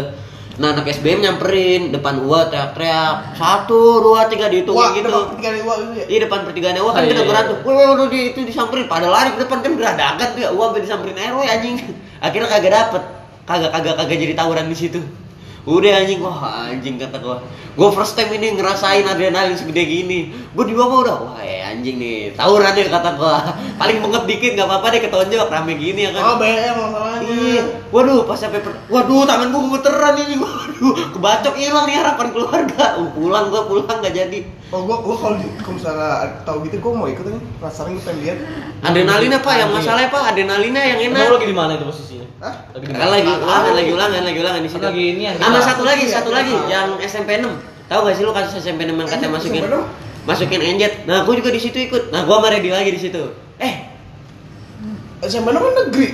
nah anak SBM nyamperin depan UA teriak-teriak satu dua tiga dihitungin Wah, gitu depan tiga dewa gitu ya. Iya depan pertigaan UA kan Ah, kita iya, berantem. Woi, udah di, itu disamperin. Pada lari ke depan kan geradakan tuh ya. UA sampai disamperin RW anjing. Akhirnya kagak dapet. Kagak kagak kagak jadi tawuran di situ. Udah anjing wah anjing kata gua. Gua first time ini ngerasain adrenalin segede gini. Gua di bawah udah wah ya anjing nih. Tawuran deh kata gua. Paling bengep dikit nggak apa-apa deh ketonjok rame gini ya kan. Oh, BM masalahnya. Iya, waduh pas sampai per- waduh tangan gua gemeteran ini, waduh kebacok hilang nih harapan keluarga. Uh, pulang gua pulang nggak jadi. Oh, gua gua kalau di- kalau misalnya tahu gitu gua mau ikut nih. Penasaran gua pengen lihat. Adrenalinnya pak, yang masalahnya pak, adrenalinnya yang Emang enak. lu lagi di mana itu posisinya? Hah? Kan lagi ulangan, lagi ulangan, lagi ulangan di situ. Lagi ini yang Sama satu lagi, Iya, satu iya. lagi yang SMP 6. Tahu gak sih lu kasus SMP 6 yang katanya masukin 6? masukin enjet. Nah, gua juga di situ ikut. Nah, gua sama Reddy lagi di situ. Eh, SMP mana kan negeri?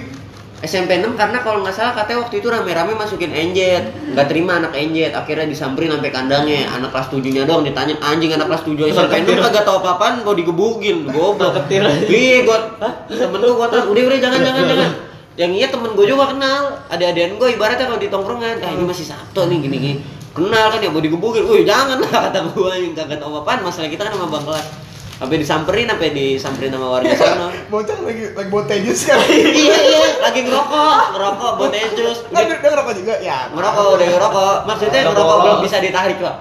SMP 6 karena kalau nggak salah katanya waktu itu rame-rame masukin enjet nggak terima anak enjet akhirnya disamperin sampai kandangnya anak kelas 7 nya doang ditanya anjing anak kelas 7 SMP 6 kagak tau apa-apaan gua digebukin goblok Ketir. iya gua temen gua gua tahu udah udah jangan jangan jangan yang iya temen gua juga kenal ada-adaan gua ibaratnya kalau di tongkrongan ah ini masih Sabtu nih gini gini kenal kan ya mau digebukin wih jangan lah kata gua yang kagak tau apa-apaan masalah kita kan sama bang kelas sampai disamperin sampai disamperin sama warga sana Bocah lagi lagi bawa tejus kan. iya iya lagi ngerokok ngerokok buat jus Kan dia ngerokok juga ya. ngerokok udah ngerokok maksudnya Ngerokok. ngerokok belum bisa ditarik pak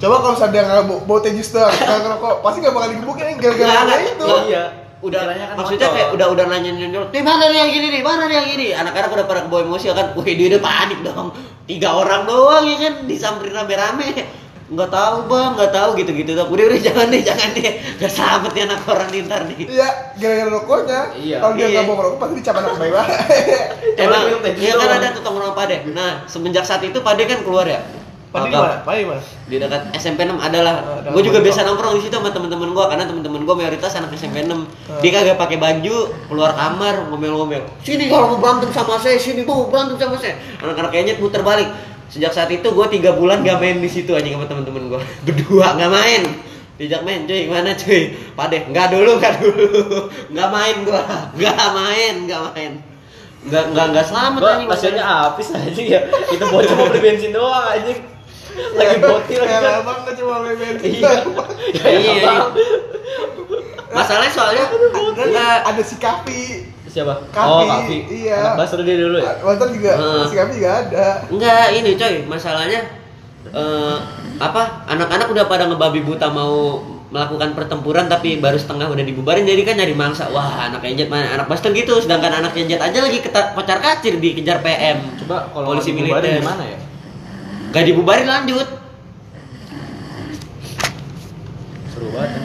Coba kalau misalnya dia nggak bawa, bawa tejus doang, nggak ngerokok, pasti nggak bakal digebukin Nggak, gara-gara nggak. itu. Nggak. Iya. Udah Kiranya kan maksudnya motor. kayak udah udah nanya nanya di mana nih yang gini nih? Mana nih yang gini? Anak-anak udah pada kebawa emosi kan. Wih dia udah panik dong. Tiga orang doang ya kan? Disamperin rame-rame. Nggak tahu bang. Nggak tahu. Gitu gitu dong udah udah jangan deh jangan deh. Udah selamat ya anak orang nih ntar nih. Iya, gara-gara rokoknya. Iya. Kalau dia Iya. nggak bawa rokok pasti dicap anak baik Emang, minum teh iya kan ada tuh tongkrong pade. Nah, semenjak saat itu pade kan keluar ya. Padi di mana? Padi di mana? di dekat SMP 6 adalah Ah, dalam gue juga biasa nongkrong di situ sama temen-temen gue karena temen-temen gue mayoritas anak SMP 6 Ah. dia kagak pakai baju keluar kamar ngomel-ngomel. Sini kalau mau berantem sama saya sini mau berantem sama saya. Anak-anak kayaknya puter balik. Sejak saat itu gue tiga bulan gak main di situ anjing sama temen-temen gue berdua gak main. Dijak main cuy gimana cuy? Pade nggak dulu nggak dulu. Nggak main gue nggak main nggak main. Nggak nggak nggak selamat Gua anjing. kasihannya habis aja ya. Itu bocah mau beli bensin doang anjing. Lagi boti lagi Kayak kan. abang kan cuma bensin. Iya. Ya, Iya, iya. masalahnya soalnya Ada, nggak ada si Kapi. Siapa? Kapi, Oh, Kapi. iya. Anak Basro dia dulu ya. Mantan juga, Heeh. si Kapi juga ada. Enggak, ini coy, masalahnya eh, apa? Anak-anak udah pada ngebabi buta mau melakukan pertempuran tapi baru setengah udah dibubarin jadi kan nyari mangsa. Wah, anak enjet mana? Anak Buster gitu, sedangkan anak enjet aja lagi keta- kocar kacir dikejar PM. Coba kalau polisi dibubarin militer. gimana ya? Gak dibubarin lanjut. Seru banget.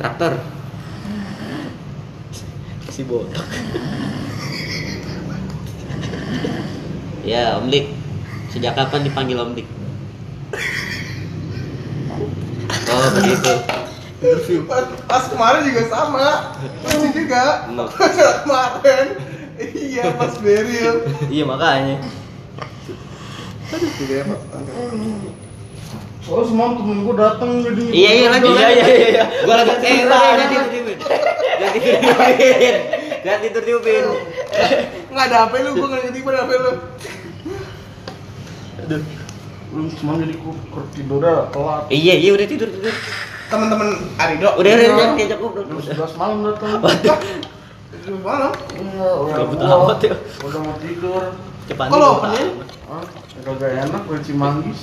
Traktor. Si botak. Ya, Om Dik. Sejak kapan dipanggil Om Dik? Oh, begitu. Pas, pas kemarin juga sama. Lucu juga. Kemarin. Iya, pas Beril. Iya makanya. Ya, Pak. Soalnya semalam temen gue dateng jadi Iya, iya, lanjut. Iya, iya, iya, iya. Gua lagi eh, Cerita, udah, ya. ganti tidur Ganti tidur Ganti tidur tiupin. Nggak ada HP lu, gua nggak ngerti pada HP lu. Aduh. Lu semalam jadi ku ku- tidurnya telat Iya, iya udah tidur tidur. Teman-teman Arido. Udah udah Iya. udah diajak ngobrol. Jam 11 malam dateng Jam malam. Iya, udah gua ya. Udah mau tidur Cepat Kalau opennya? Ya Kagak enak gue cimanggis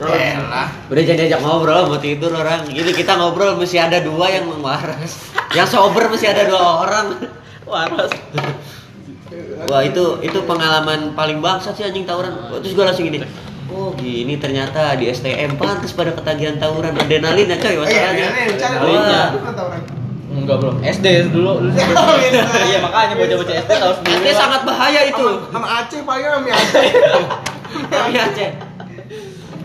Elah. Udah jangan diajak ngobrol, mau tidur orang. Gini kita ngobrol mesti ada dua yang waras. Yang sober mesti ada dua orang. Waras. Wah itu itu pengalaman paling bangsat sih anjing tawuran. Terus gue langsung gini. Oh gini ternyata di STM pantas pada ketagihan tawuran adrenalin ya coy masalahnya. ini Wah. lu kan tawuran. Enggak belum. SD dulu. dulu. Iya makanya bocah-bocah SD tahu sendiri. SD sangat bahaya itu. Sama- Sama Aceh paling sama Aceh. Iya Cek.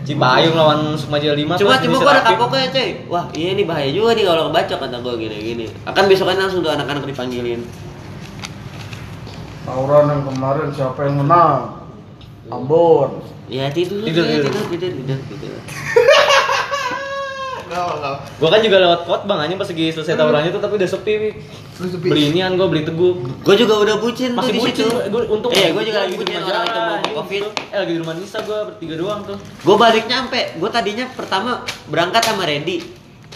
Cipayung lawan Sukma Jaya 5 Cuma cuma gua ada kapoknya coy. Wah iya nih bahaya juga nih kalau kebacok kata gua gini gini. Akan besokan langsung tuh anak-anak dipanggilin. Tawuran yang kemarin siapa yang menang? Ambon. Ya tidur Tidur, tidur tidur. tidur tidur Gua kan juga lewat kot bang, anjing pas lagi selesai tawurannya tuh tapi udah sepi. Wi. Beli inian gua beli teguh. Gue juga udah bucin Masih tuh di bucin, situ. gua untung. Iya, gua juga lagi di bucin rumah orang itu mau covid. Eh lagi di rumah Nisa gua bertiga doang tuh. Gue balik nyampe. Gue tadinya pertama berangkat sama Reddy.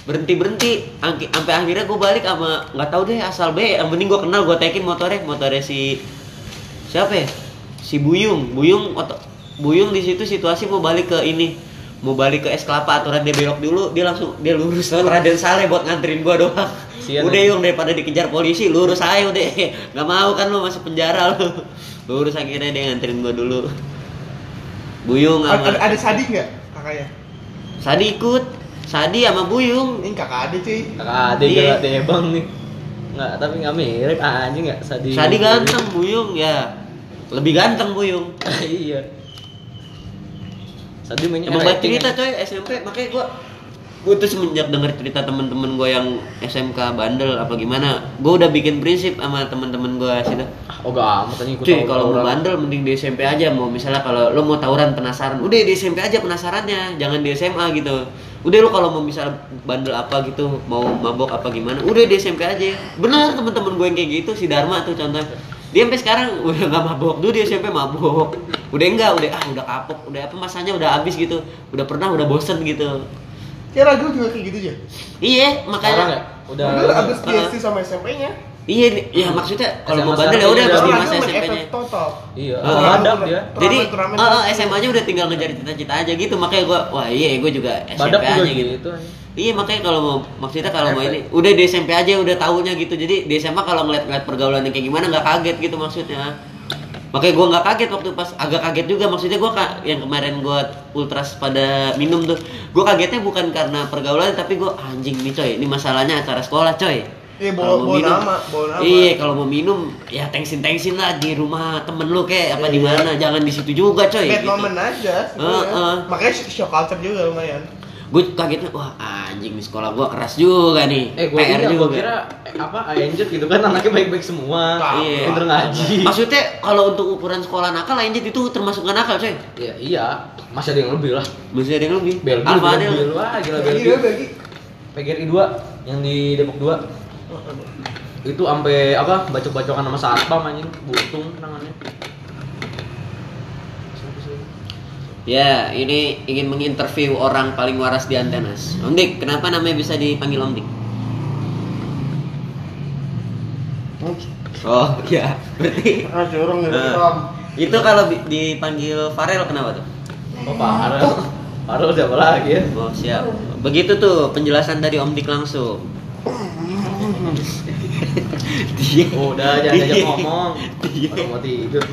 Berhenti berhenti. Sampai akhirnya gue balik sama nggak tahu deh asal B. Yang penting gue kenal gue tekin motornya motornya si siapa ya? Si Buyung. Buyung oto, Buyung di situ situasi mau balik ke ini mau balik ke es kelapa aturan dia belok dulu dia langsung dia lurus lewat Raden Saleh buat nganterin gua doang Sian, udah yung daripada dikejar polisi lurus aja udah nggak mau kan lu masuk penjara lu lurus akhirnya dia nganterin gua dulu Buyung Ada, sama ada, ada Sadi nggak kakaknya? Sadi ikut Sadi sama Buyung Ini kakak ada cuy. Kakak ade Iya. gila debang nih. Enggak, tapi enggak mirip anjing enggak Sadi. Sadi ganteng Buyung ya lebih ganteng Buyung iya. Sadi mainnya emang banyak cerita ya. coy SMP makanya gua gua tuh semenjak denger cerita temen-temen gua yang SMK bandel apa gimana gua udah bikin prinsip sama temen-temen gua sih dah. Oh gak amat ikut Cuy, kalau mau bandel mending di SMP aja. Mau misalnya kalau lo mau tawuran penasaran, udah di SMP aja penasarannya, jangan di SMA gitu. Udah lo kalau mau misal bandel apa gitu, mau mabok apa gimana, udah di SMP aja. Bener temen-temen gue yang kayak gitu, si Dharma tuh contoh. Dia sampai sekarang udah nggak mabok, dulu di SMP mabok. Udah enggak, udah ah udah kapok, udah apa masanya udah habis gitu. Udah pernah, udah bosen gitu. Kira gue juga kayak gitu aja. Iya, Sekarang makanya ya? Udah Udah abis di Ah. SD sama SMP-nya. Iya, ya maksudnya kalau mau bandel ya sekarang udah pas di masa SMP-nya. Iya, badak dia. Jadi Turnamen- turnamen. SMA aja udah tinggal ngejar cita-cita aja gitu makanya gua wah iya gua juga SMP Badak aja juga gitu. gitu. Iya makanya kalau mau maksudnya kalau mau ini udah di SMP aja udah tahunya gitu. Jadi di SMA kalau ngeliat-ngeliat pergaulan yang kayak gimana nggak kaget gitu maksudnya. Makanya gua nggak kaget waktu pas agak kaget juga maksudnya gua ka- yang kemarin gua ultras pada minum tuh. Gua kagetnya bukan karena pergaulan tapi gua anjing nih coy, ini masalahnya acara sekolah coy. Iya, bawa- minum- nama, bawa nama. Iya, kalau mau minum ya tengsin-tengsin lah di rumah temen lu kayak apa di Iya. mana, jangan di situ juga coy. Bad gitu. moment aja. Heeh. sebenarnya. Makanya shock culture juga lumayan. Gue kagetnya, wah anjing di sekolah gua keras juga nih. Eh, gua PR iya, juga. gua kira eh, apa Anjet gitu kan anaknya baik-baik semua. Iya. Pinter ngaji. Maksudnya kalau untuk ukuran sekolah nakal lanjut itu termasuk gak nakal coy. Iya, iya. Masih ada yang lebih lah. Masih ada yang lebih. Belgi, Apa ada Belgi, yang wah gila Belgi. gue bagi. PGRI 2 yang di Depok 2 itu sampai apa bacok-bacokan sama satpam anjing buntung tangannya Ya, ini ingin menginterview orang paling waras di Antenas. Om Dik, kenapa namanya bisa dipanggil Om Dik? Oh, ya. Berarti Ah, curang ya. Eh, Ram. itu kalau dipanggil Farel kenapa tuh? oh parah parah siapa lagi ya Oh, siap. Begitu tuh penjelasan dari Om Dik langsung. dia, oh, udah jangan dia- ajak ngomong dia- mau tidur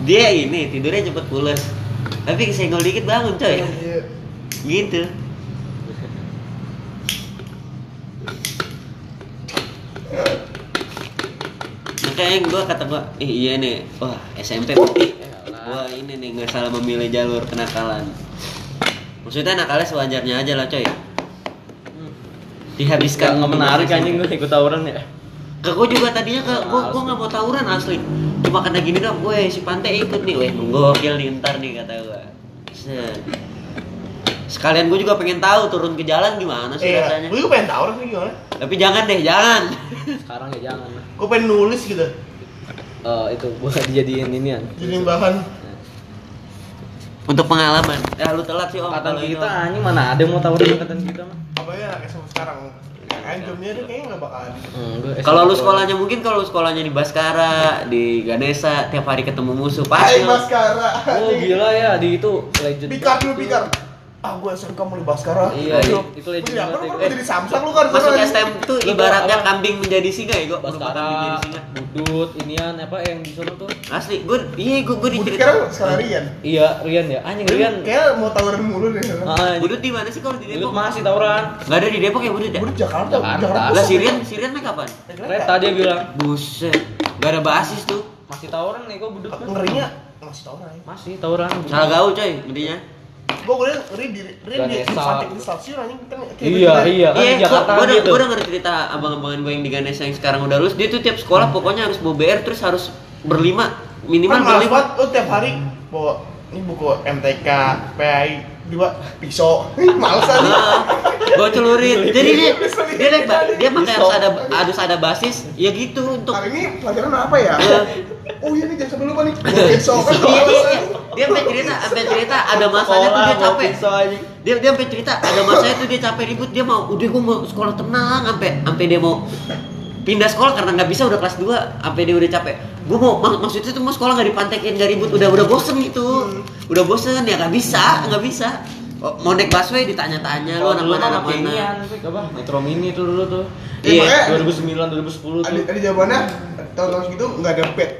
Dia ini tidurnya cepet pules. Tapi kesenggol dikit bangun, coy. Iya. Gitu. Makanya gua kata gua, ih iya nih, wah SMP berarti Wah ini nih nggak salah memilih jalur kenakalan. Maksudnya nakalnya sewajarnya aja lah coy. Dihabiskan nggak menarik anjing gue ikut tawuran ya Ke gue juga tadinya ke gue gue nggak mau tawuran asli. Cuma karena gini dong, gue si Pantai ikut nih, weh menggokil nih ntar nih kata gue. Sekalian gue juga pengen tahu turun ke jalan gimana sih Iya. rasanya. Gue juga pengen tahu rasanya gimana. Tapi jangan deh, jangan. sekarang ya jangan Gue pengen nulis gitu. Eh itu buat dijadiin inian Jadi bahan. Untuk pengalaman. Ya lu telat sih om. angkatan itu. kita anjing mana ada yang mau tawuran angkatan kita mah Apa ya SMA sekarang? Anjumnya tuh kayaknya nggak bakalan. Enggak, Kalau lu sekolahnya mungkin kalau lu sekolahnya di Baskara, di Ganesa, tiap hari ketemu musuh Hai pasti. lu- Baskara. oh gila ya di itu legend Pikar dulu pikar. Ah gue SMK mau di Baskara Iya, Aduh. itu legend Iya, banget ya. jadi Samsung lu kan Masuk. STM tuh ibaratnya apa? kambing menjadi singa ya, kambing Baskara, menjadi singa. Budut, inian apa yang di sana tuh? Asli, gue iya gue gue dicerita. sekarang sekarang Rian Iya, Rian ya. Anjing Rian. kayak mau tawuran mulu deh Ah, Budut di mana sih kalau di Budut Depok? masih tawuran. Enggak ada di Depok ya Budut ya? Budi Jakarta Jakarta. Lah Sirian, Sirian naik kapan? Kereta dia bilang. Buset. Gak ada basis tuh. Masih tawuran nih kok Budut. ngerinya masih tawuran ya Masih tawuran. Salah gaul coy, intinya. Gue gue ngeri di ngeri di. Infantik di stasiun anjing kan Iya, gitu. iya kan Iya, di Jakarta gue gitu. gue udah ngerti cerita abang-abangan gue yang di Ganesha yang sekarang udah lulus. Dia tuh tiap sekolah pokoknya harus bawa BR terus harus berlima minimal kan berlima. lu tiap hari bawa ini buku MTK PAI dua pisau. Males aja gue celurin. Jadi dia dia ba- dia pakai harus ada harus ada basis. Ya gitu untuk hari ini pelajaran apa ya? Iya. oh iya nih jangan sampai lupa nih. Pisau kan iya. aja. dia sampai cerita sampai cerita ada masanya tuh dia capek. dia dia sampai cerita ada masanya tuh dia capek ribut dia mau udah gue mau sekolah tenang sampai sampai dia mau pindah sekolah karena nggak bisa udah kelas 2 sampai dia udah capek gue mau mak maksudnya tuh mau sekolah nggak dipantekin nggak ribut udah udah bosen gitu udah bosen ya nggak bisa nggak bisa Oh, mau naik busway ditanya-tanya lu anak mana anak mana apa? Metro Mini tuh dulu tuh. Iya. 2009 2010 tuh. ada ada jawabannya tahun-tahun segitu nggak ada bed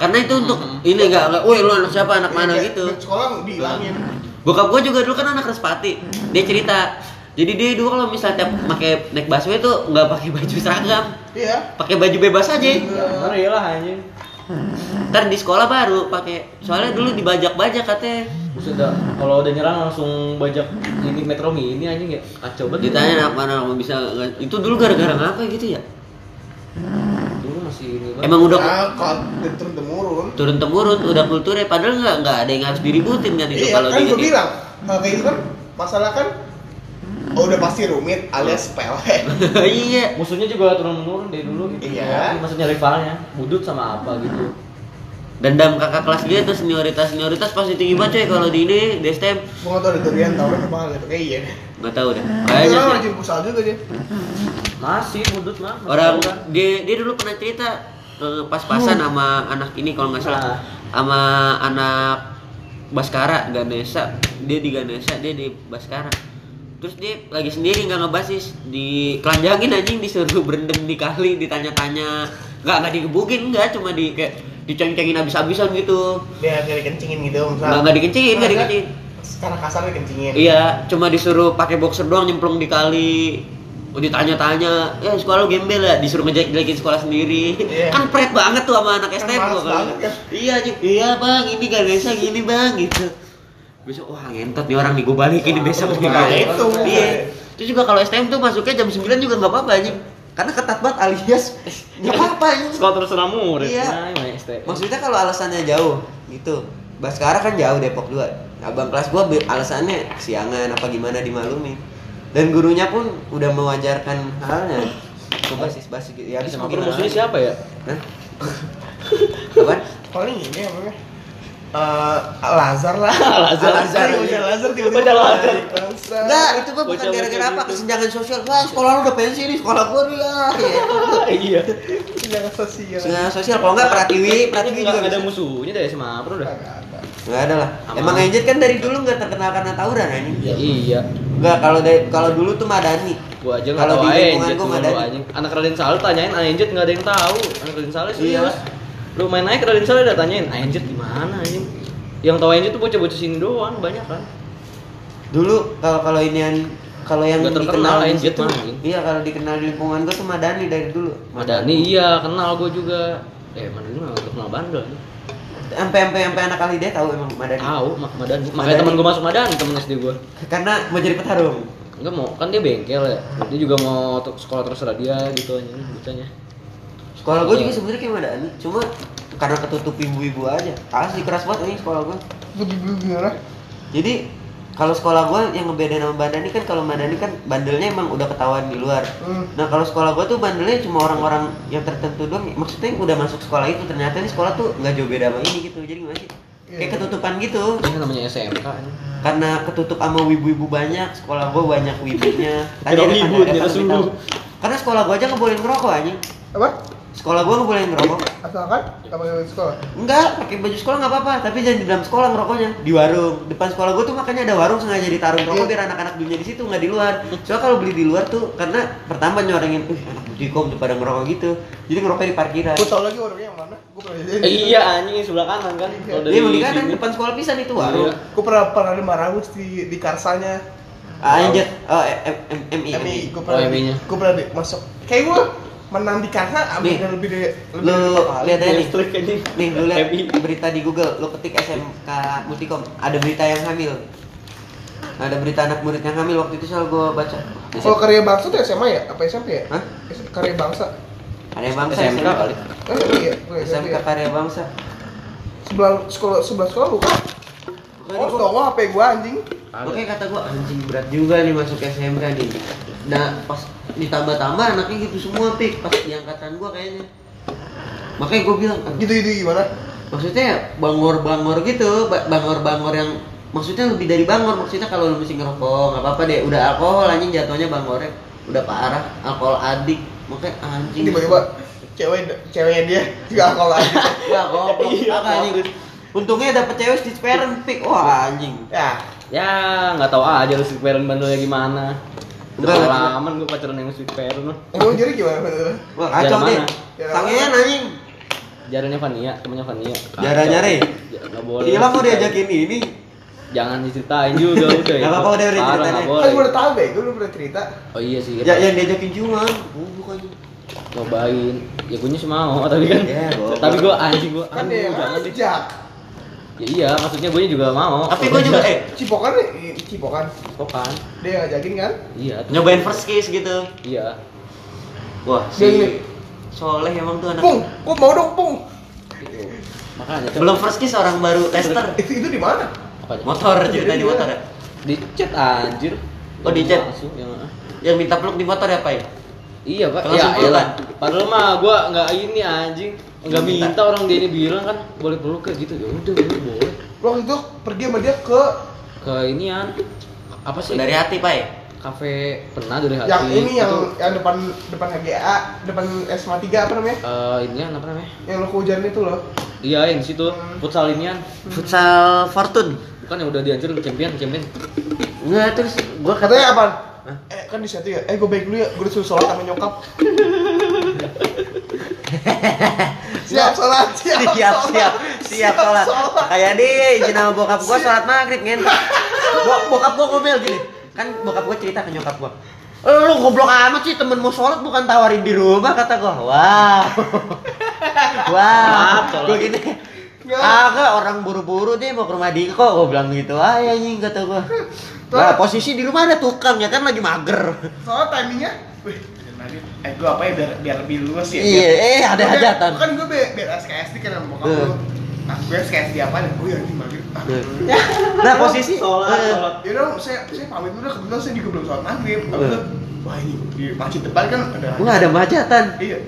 karena itu untuk ini nggak nggak woi lu anak siapa anak mana Kayak gitu sekolah dihilangin Bokap gue juga dulu kan anak Respati. Dia cerita. Jadi dia dulu kalau misalnya tiap pakai naik busway tuh nggak pakai baju seragam, iya pakai baju bebas aja. Ngeri lah anjing. Ntar di sekolah baru pakai. Soalnya dulu dibajak-bajak katanya. Sudah, kalau udah nyerang langsung bajak ini Metro Mini anjing ya. Kacau banget. Ditanya apa nama bisa itu dulu gara-gara ngapa gitu ya? Dulu masih ini banget. Emang udah nah kalau turun temurun turun temurun, udah kulturnya. Padahal nggak nggak ada yang harus diributin kan itu iya kalau kan di. gue bilang kalau kayak gitu kan masalah kan oh udah pasti rumit alias sepele iya. Musuhnya juga turun menurun dari dulu gitu. Iya. Maksudnya rivalnya, budut sama apa gitu. Dendam kakak kelas dia tuh senioritas senioritas pasti tinggi banget coy kalau di ini di STM gue nggak tau ada durian tau kan apa gitu kayak iya. Nggak tahu deh. Kayaknya sih. rajin pusal juga dia. Masih budut mah. orang dia dia dulu pernah cerita eh, pas-pasan sama anak ini kalau nggak salah. Sama anak Baskara Ganesha dia di Ganesha dia di Baskara terus dia lagi sendiri nggak ngebasis dikelanjangin anjing disuruh berendam di kali ditanya-tanya nggak nggak digebukin nggak cuma di kayak diceng-cengin habis-habisan gitu dia kayak dikencingin gitu nggak nggak dikencingin nggak dikencingin secara kasar dikencingin Iya, cuma disuruh pakai boxer doang nyemplung di kali. Oh, ditanya-tanya, ya sekolah lu gembel ya, disuruh ngejelek-jelekin sekolah sendiri. Iya. Kan pret banget tuh sama anak Kan STM gitu. kan. Iya, iya bang, ini gak bisa gini bang gitu. Besok wah ngentot nih orang nih gue balikin nih besok nih. Bang. itu. Iya. Itu juga kalau STM tuh masuknya jam 9 juga nggak apa-apa anjing. Karena ketat banget alias nggak apa-apa anjing. Sekolah terserah murid. Iya. Nah. Maksudnya kalau alasannya jauh gitu. Baskara kan jauh Depok 2. Abang kelas gua alasannya siangan apa gimana dimaklumi. Dan gurunya pun udah mewajarkan halnya. Ke basis-basis gitu. Ya gimana musuhnya siapa ya? Hah? Apaan? paling ini apa Eh, Lazar lah Lazar. Lazar bocah Lazar tiba-tiba Bocah Lazar. Lazar. Enggak, itu mah bukan gara-gara apa kesenjangan sosial. Wah, sekolah lu udah pensi nih, sekolah gua nih lah. Gitu. Iya. Jangan sosial Kesenjangan sosial kalau enggak Pratiwi, Pratiwi juga ada musuhnya dari SMA Pro udah. Enggak ada lah. Emang Enjet kan dari dulu enggak terkenal karena tawuran anjing. Ya iya. Enggak, kalau dari kalau dulu tuh Madani. Gua aja nggak Kalau tahu di lingkungan Anjet gua dulu Madani. anjing. Anak Raden Saleh tanyain Anjet nggak ada yang tahu. Anak Raden Saleh Iya. Lu main naik Raden Saleh udah tanyain Anjet di mana anjing. Yang tahu Anjet tuh bocah-bocah sini doang banyak kan. Dulu kalau kalau inian kalau yang terkenal dikenal mah, anjing. iya kalau dikenal di lingkungan gua tuh Madani dari dulu. Madani iya kenal gua juga. Eh Madani mah kenal bandel. Sampai sampai sampai anak kali dia tahu emang Madani. Tahu Mak Madani. Madani. Makanya teman gua masuk Madani temen SD gua. Karena mau jadi petarung. Enggak mau, kan dia bengkel ya. Dia juga mau sekolah terserah dia gitu anjing bocahnya. Sekolah gua Iya. juga sebenarnya kayak Madani, cuma karena ketutup ibu-ibu aja. Asli keras banget ini sekolah gua. Begitu gimana Jadi kalau sekolah gua yang ngebedain sama Madani kan kalau Madani kan bandelnya emang udah ketahuan di luar. Hmm. Nah kalau sekolah gua tuh bandelnya cuma orang-orang yang tertentu doang. Maksudnya yang udah masuk sekolah itu ternyata ini sekolah tuh nggak jauh beda sama ini gitu. Jadi gimana sih? Kayak Iya. ketutupan gitu. Ini kan namanya SMK anjing. Karena ketutup sama wibu-wibu banyak, sekolah gua banyak wibunya. Kira ada- wibu, ada- ada tahu. Karena sekolah gua aja ngebolehin ngerokok anjing. apa sekolah gua nggak boleh ngerokok Asalkan nggak pakai baju sekolah. enggak pakai baju sekolah nggak apa-apa tapi jangan di dalam sekolah ngerokoknya di warung depan sekolah gua tuh makanya ada warung sengaja ditaruh rokok Iya. biar anak-anak belinya di situ nggak di luar soalnya kalau beli di luar tuh karena pertama nyorengin uh anak bujikom tuh pada ngerokok gitu jadi ngerokok di parkiran Gue tau lagi warungnya yang mana. Gue pernah. Eh, iya anjing sebelah kanan kan. Iya, mau di kanan depan sekolah pisan itu warung. Iya. Gue pernah pernah di Marawis di di Karsanya. Ah, Anjir, oh, M, M, MI. MI, gue Oh, pernah gue pernah di, masuk. Kayak gue Karsa, ambil Nih, lebih dari lebih Lu lihat aja nih. Nih, lu lihat berita di Google, lu ketik SMK Multikom, ada berita yang hamil. Ada berita anak murid yang hamil waktu itu soal gua baca. Kalau karya bangsa tuh SMA ya? Apa SMP ya? Hah? Karya bangsa. Karya bangsa SMK kali. Kan iya, gue SMK ya. karya bangsa. Sebelah sekolah sebelah sekolah bukan? Oh, gua- tau HP gue anjing. Oke kata gua anjing berat juga nih masuk SMK nih. Nah pas ditambah-tambah anaknya gitu semua pik. Pas di angkatan gua kayaknya. Makanya gua bilang "Aduh, Gitu gitu gimana? maksudnya bangor-bangor gitu, ba- bangor-bangor yang maksudnya lebih dari bangor. Maksudnya kalau lu mesti ngerokok nggak apa-apa deh. Udah alkohol anjing jatuhnya bangornya udah parah. Alkohol adik. Makanya anjing. Tiba-tiba cewek ceweknya dia juga alkohol aja. ya goblok. Iya, apa anjing untungnya dapet cewek di parent pik wah anjing Ya, Ya, nggak tahu aja lu parent bandelnya gimana. Enggak, Udah enggak. pengalaman gue pacaran yang sweet parent mah. emang jadi gimana wah kacau deh? Jalan sangean anjing Jarannya Vania, temannya Vania. Kacau. Jaranya, Re? Ya, Nggak boleh. Hilang mau diajakin ini Jangan diceritain juga udah. Nggak apa-apa, udah, udah ceritain. Kan gue udah tahu be, gue udah pernah cerita. Oh iya sih. ya yang diajakin cuman oh, bukannya Cobain. Ya gue sih mau, tapi kan. Ya, goblok. tapi gue anjing gue. Kan dia jangan deh. Ya iya, maksudnya gue juga mau. tapi gua juga eh Cipokan nih, cipokan. Kokan. Dia ngajakin kan? Iya. nyobain first kiss gitu Iya. wah si soleh emang tuh anak Pung, gue mau dong, Pung. Gitu. Makanya Cok. belum first kiss orang baru tester Itu itu di mana? Apa aja? motor cerita di motor ya Di chat anjir. Oh, di chat? Langsung, yang yang minta peluk di motor ya pak ya Iya pak, ya pelukan. iyalah. Padahal mah gua nggak ini anjing, nggak Minta. minta orang dia ini bilang kan boleh peluk kayak gitu. Ya udah, udah boleh. Lo waktu itu pergi sama dia ke Ke inian apa sih? dari hati pak ya Kafe pernah dari hati. yang ini yang Itu, yang depan depan HGA, depan SMA 3 apa namanya? eh inian apa namanya? Yang lo kehujanan itu loh. Iya yang di situ futsal inian. futsal fortune Bukan yang udah dihancurin champion champion. enggak terus gua kata Katanya apa? Hah? Eh kan di situ ya. Eh gue baik dulu ya. Gue disuruh sholat sama nyokap. siap sholat, siap, siap sholat, siap siap sholat. kayak di izin sama bokap gua sholat maghrib Bo- bokap gua ngomel gini. Kan bokap gua cerita ke nyokap gua. "Eh, lu goblok amat sih temen mau sholat bukan tawarin di rumah kata gua. Wow. Wow. Gua gini. Agak orang buru-buru deh mau ke rumah Diko, gua bilang gitu. Aja anjing kata gua. Nah, posisi di rumah ada tukang ya kan lagi mager. Soalnya timingnya, wih, eh gue apa ya biar biar lebih luas ya. Iya, eh ada Kan- hajatan. Kan gue biar, biar SKSD kan sama bokap Eh. lu. Nah, gue SKSD apa nih? Oh ya, ini maghrib. Ah, Nah, posisi Sholat, eh, sholat. Ya udah, saya saya pamit dulu kebetulan saya juga belum sholat maghrib. Itu, wah ini di masjid depan kan ada. Gua ada hajatan. Iya.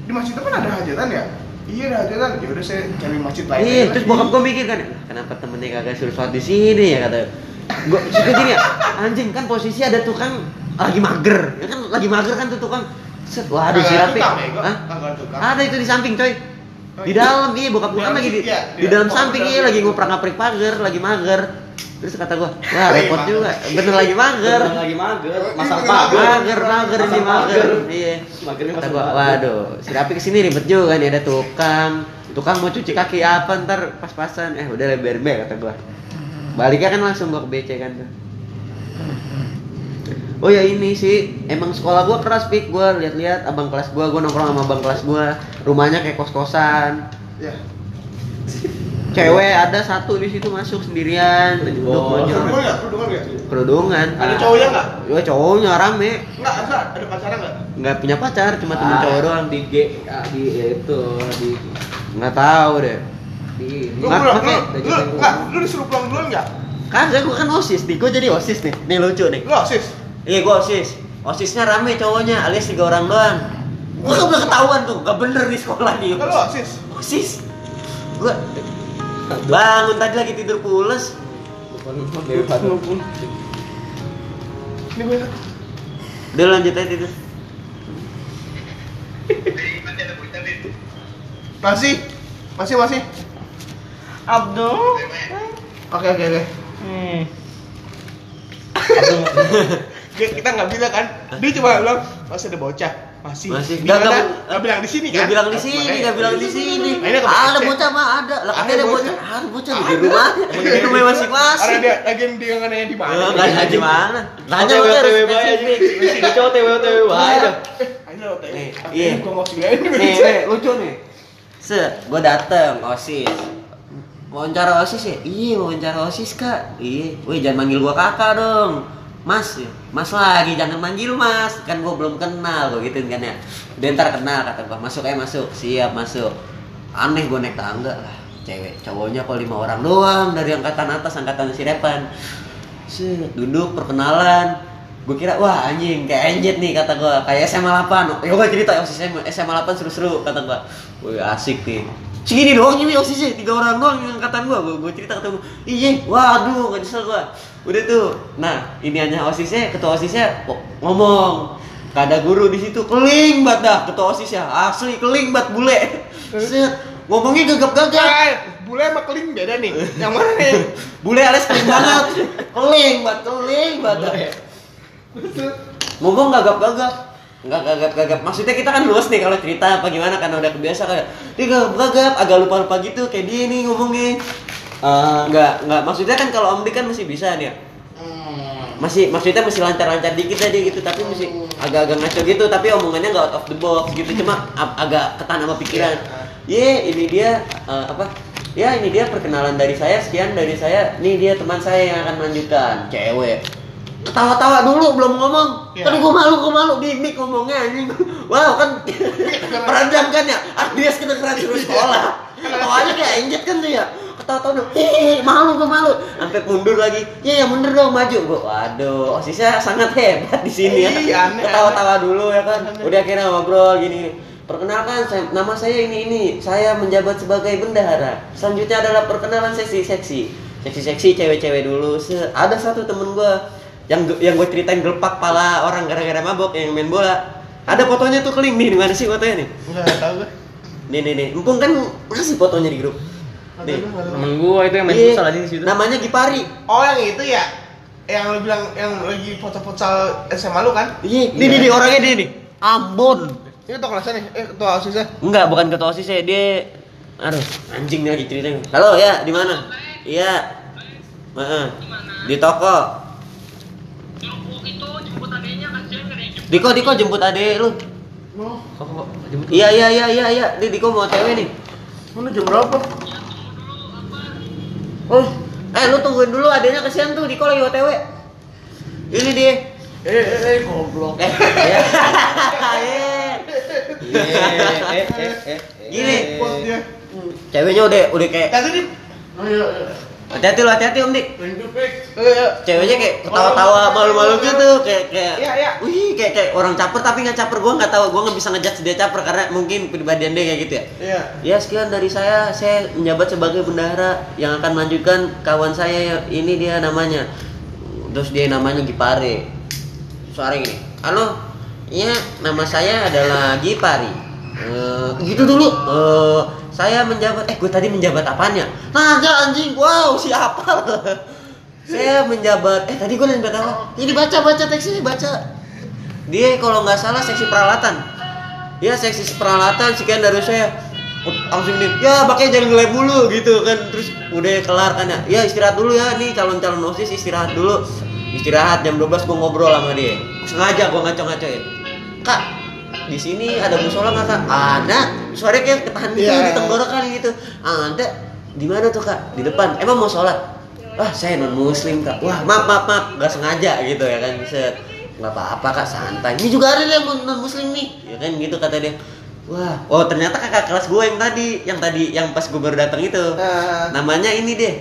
Di masjid depan ada hajatan ya? Iya ada hajatan. Ya udah saya cari masjid lain. Iya, terus bokap gue mikir kan, kenapa temennya kagak suruh sholat di sini ya kata. Gue suka gini ya, anjing kan posisi ada tukang lagi mager, ya kan lagi mager kan tuh tukang. Set, waduh si Kagak Rafi. ya, gua. Ada itu di samping coy. Oh, Di iya. dalam iya bokap gue Di kan dalam lagi di, iya, di iya. dalam Oh, samping dalam iya lagi situ. nguprak-ngaprik pagar, lagi mager. Terus kata gue, wah repot juga, bener lagi mager. Beneran lagi mager, Iya, masang pagar. Mager, mager ini mager. Iya. Magernya Kata gua, waduh, si Rapi ke sini ribet juga nih ada tukang. Tukang mau cuci kaki apa ntar pas-pasan. Eh udah lebar kata gua. Baliknya kan langsung gua ke BC kan tuh. Oh ya ini sih, emang sekolah gua keras pik, gua lihat-lihat abang kelas gua, gua nongkrong sama abang kelas gua, rumahnya kayak kos-kosan. Ya. Cewek ada satu di situ masuk sendirian, Oh. Kerudungan nggak? Kerudungan nggak? kerudungan. Ada cowoknya nggak? Ya cowoknya rame, Nggak, nggak. Ada pacaran nggak? nggak punya pacar, cuma temen Ah, cowok doang. di G di itu di Nggak tahu deh. di Lu pulang, lu, lu, nggak, lu disuruh pulang duluan nggak? Kagak, gua kan osis nih, gua jadi osis nih. Nih lucu nih. Lu osis? Iya, gua osis. Osisnya rame cowoknya, alias tiga orang doang. Gua gak boleh ketahuan tuh, gak bener di sekolah nih. Lu osis? Osis. Gua bangun tadi lagi tidur pules. Ini gue Udah lanjut aja tidur. Masih? Masih masih? Abdul. Oke oke oke. Hmm. Dia, kita nggak bilang kan? Dia cuma bilang masih ada bocah. Masih. Masih. Di Nggak, mana? nggak- Nggak bilang di sini kan? Bilang di sini, Makanya- gak bilang di sini. Ada bocah mah ada. Lah Ada katanya ada bocah. Ada bocah di rumah. Di rumah masing-masing. Orang dia lagi dia nggak nanya di mana. Eh, Nggak nanya gimana. Nanya OTW udah bae aja. cowok. Eh, ayo tanya. Nih, iya. Gua mau bilang ini Nih, nih, lucu nih. Se, gua dateng OSIS. Wawancara OSIS ya? Iya, wawancara OSIS, Kak. Iya. Wih, jangan manggil gua kakak dong. Mas, ya. Mas lagi, jangan manggil Mas. Kan gua belum kenal, gua gituin kan ya. Udah ntar kenal kata gua. Masuk aja masuk. Siap masuk. Aneh gua naik tangga lah. Cewek, cowoknya kok lima orang doang dari angkatan atas, angkatan si Repan. Set, duduk perkenalan. Gue kira wah anjing kayak anjit nih kata gue kayak SMA 8. Ya gue cerita OSIS SMA, SMA 8 seru-seru kata gue. Wih asik nih. Segini doang ini OSISnya, tiga orang doang yang angkatan gue. Gue cerita ketemu. Iya, waduh, gak nyesel gue. Udah tuh. Nah, ini hanya OSISnya, ketua OSISnya ngomong. Gak ada guru di situ, keling banget dah ketua OSISnya. Asli keling banget bule. Set, ngomongnya gagap-gagap. Eh, bule sama keling beda nih. Yang mana nih? Bule alias keling banget. Keling banget, keling banget. ngomong gagap-gagap nggak gagap-gagap maksudnya kita kan luas nih kalau cerita apa gimana karena udah kebiasa kayak dia gagap-gagap agak lupa-lupa gitu kayak dia nih ngomongnya Eh, nggak nggak. Maksudnya kan kalau Om Dik kan masih bisa nih ya? Masih maksudnya masih lancar-lancar dikit aja gitu tapi masih agak-agak ngaco gitu tapi omongannya nggak out of the box gitu cuma ag- agak ketan sama pikiran. Ye ini dia eh, apa? Ya ini dia perkenalan dari saya sekian dari saya. Nih dia teman saya yang akan melanjutkan. Cewek. Ketawa-tawa dulu belum ngomong. Iya. kan gua malu gua malu di mic ngomongnya anjing. Wow kan peredam kan ya Ardias kedengeran suruh sekolah awalnya kayak enjet kan tuh ya? Ketawa-tawa hehehe malu gua malu. Sampai mundur lagi ya ya mundur dong maju. Gua waduh osisnya sangat hebat di sini ya. Iya, ketawa-tawa dulu ya kan. Udah akhirnya ngobrol gini perkenalkan saya, nama saya ini ini saya menjabat sebagai bendahara. Selanjutnya adalah perkenalan seksi seksi seksi seksi cewek-cewek dulu. Se- ada satu temen gua yang yang gue ceritain gelepak pala orang gara-gara mabok yang main bola. Ada fotonya tuh keling nih. Di mana sih fotonya nih? Enggak tahu gue. Nih nih nih mumpung kan ngasih fotonya di grup nih Temen gua itu yang main Iya, futsal aja di situ. namanya Gipari Oh, yang itu ya? Yang lu bilang yang lagi foto-foto SMA lu kan? iya nih nih nih orangnya dia nih Ambon Ini ketua kelasnya nih, eh ketua OSISnya. Enggak, bukan ketua OSIS ya, dia aduh, anjing nih lagi ceritanya. Halo, ya, di mana? Iya. Heeh. Di toko. Diko, Diko jemput adek lu. Oh, Kok kok jemput. Iya, iya, iya, iya, iya. Nih Diko mau TW nih. mana jam berapa? Oh, eh lu tungguin dulu adeknya kesian tuh, Diko lagi OTW. Ini dia. Eh, eh, eh, goblok. Eh, ya. Eh. Eh, eh. Gini. Ceweknya udah udah kayak Tadi di Oh iya, iya. Hati-hati lu, hati-hati Om Dik. Ceweknya kayak ketawa-tawa malu-malu gitu kayak kayak Iya, iya. wih kayak kayak orang caper tapi nggak caper. Gue nggak tahu gue nggak bisa ngejudge dia caper karena mungkin kepribadian dia kayak gitu ya. Iya. ya sekian dari saya. Saya menjabat sebagai bendahara yang akan melanjutkan kawan saya ini dia namanya. Terus dia namanya Gipare suara ini. Halo? Iya nama saya adalah Gipari. Eh, gitu dulu. Eh, saya menjabat eh gue tadi menjabat apanya naga anjing. Wow siapa? Saya menjabat eh tadi gue menjabat apa? Ini baca baca teksnya baca. Dia kalau nggak salah seksi peralatan. Ya seksi peralatan sekian dari saya. Langsung nih ya pakai jangan ngelem mulu gitu kan. Terus udah kelar kan ya. Ya istirahat dulu ya nih calon calon osis istirahat dulu. Istirahat jam 12 gua ngobrol sama dia. Sengaja gua ngaco ngacoin kak di sini ada musola nggak kak? Ada. Suaranya kayak ketahan gitu Iya. di tenggorokan gitu. Ada. Di mana tuh kak? Di depan. Emang mau sholat wah saya non muslim kak. Wah maaf maaf maaf. Nggak sengaja gitu ya kan set. Nggak apa-apa kak. Santai. Ini juga ada yang non muslim nih. Ya kan gitu kata dia. Wah. Oh ternyata kakak kelas gue yang tadi. Yang tadi yang pas gue baru datang itu. Nah, namanya ini deh.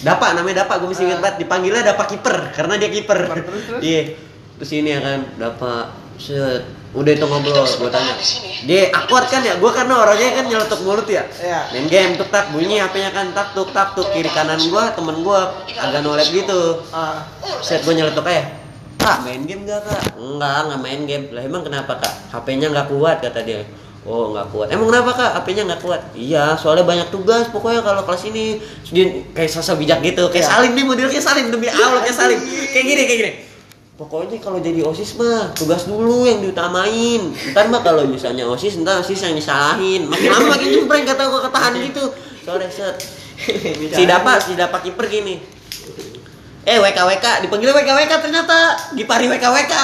Dapa namanya Dapa. Gue mesti ingat Ah. banget. Dipanggilnya Dapa kiper karena dia kiper iya. Terus ini ya kan Dapa. Set udah itu ngobrol gue tanya dia akuat kan ya gue karena orangnya kan nyeletuk mulut ya Iya. main game tuk tak bunyi HP-nya kan tak tuk tak tuk kiri kanan gue temen gue agak nolep gitu ah, set gue nyeletuk aja kak main game gak kak enggak nggak main game lah emang kenapa kak HP-nya nggak kuat kata dia Oh nggak kuat. Emang kenapa kak? HP-nya nggak kuat? Iya, soalnya banyak tugas. Pokoknya kalau kelas ini dia kayak sosok bijak gitu. Kayak Iya. Salim nih model kayak Salim demi Allah kayak Salim. Kayak gini kayak gini. Pokoknya kalau jadi osis mah tugas dulu yang diutamain. Ntar mah kalau misalnya osis, ntar osis yang disalahin. Makin lama makin nyempreng kata gua ketahan gitu. Soalnya set. Si Dapa, si Dapa kiper gini. Eh WK WK dipanggil WK WK ternyata Gipari WK WK.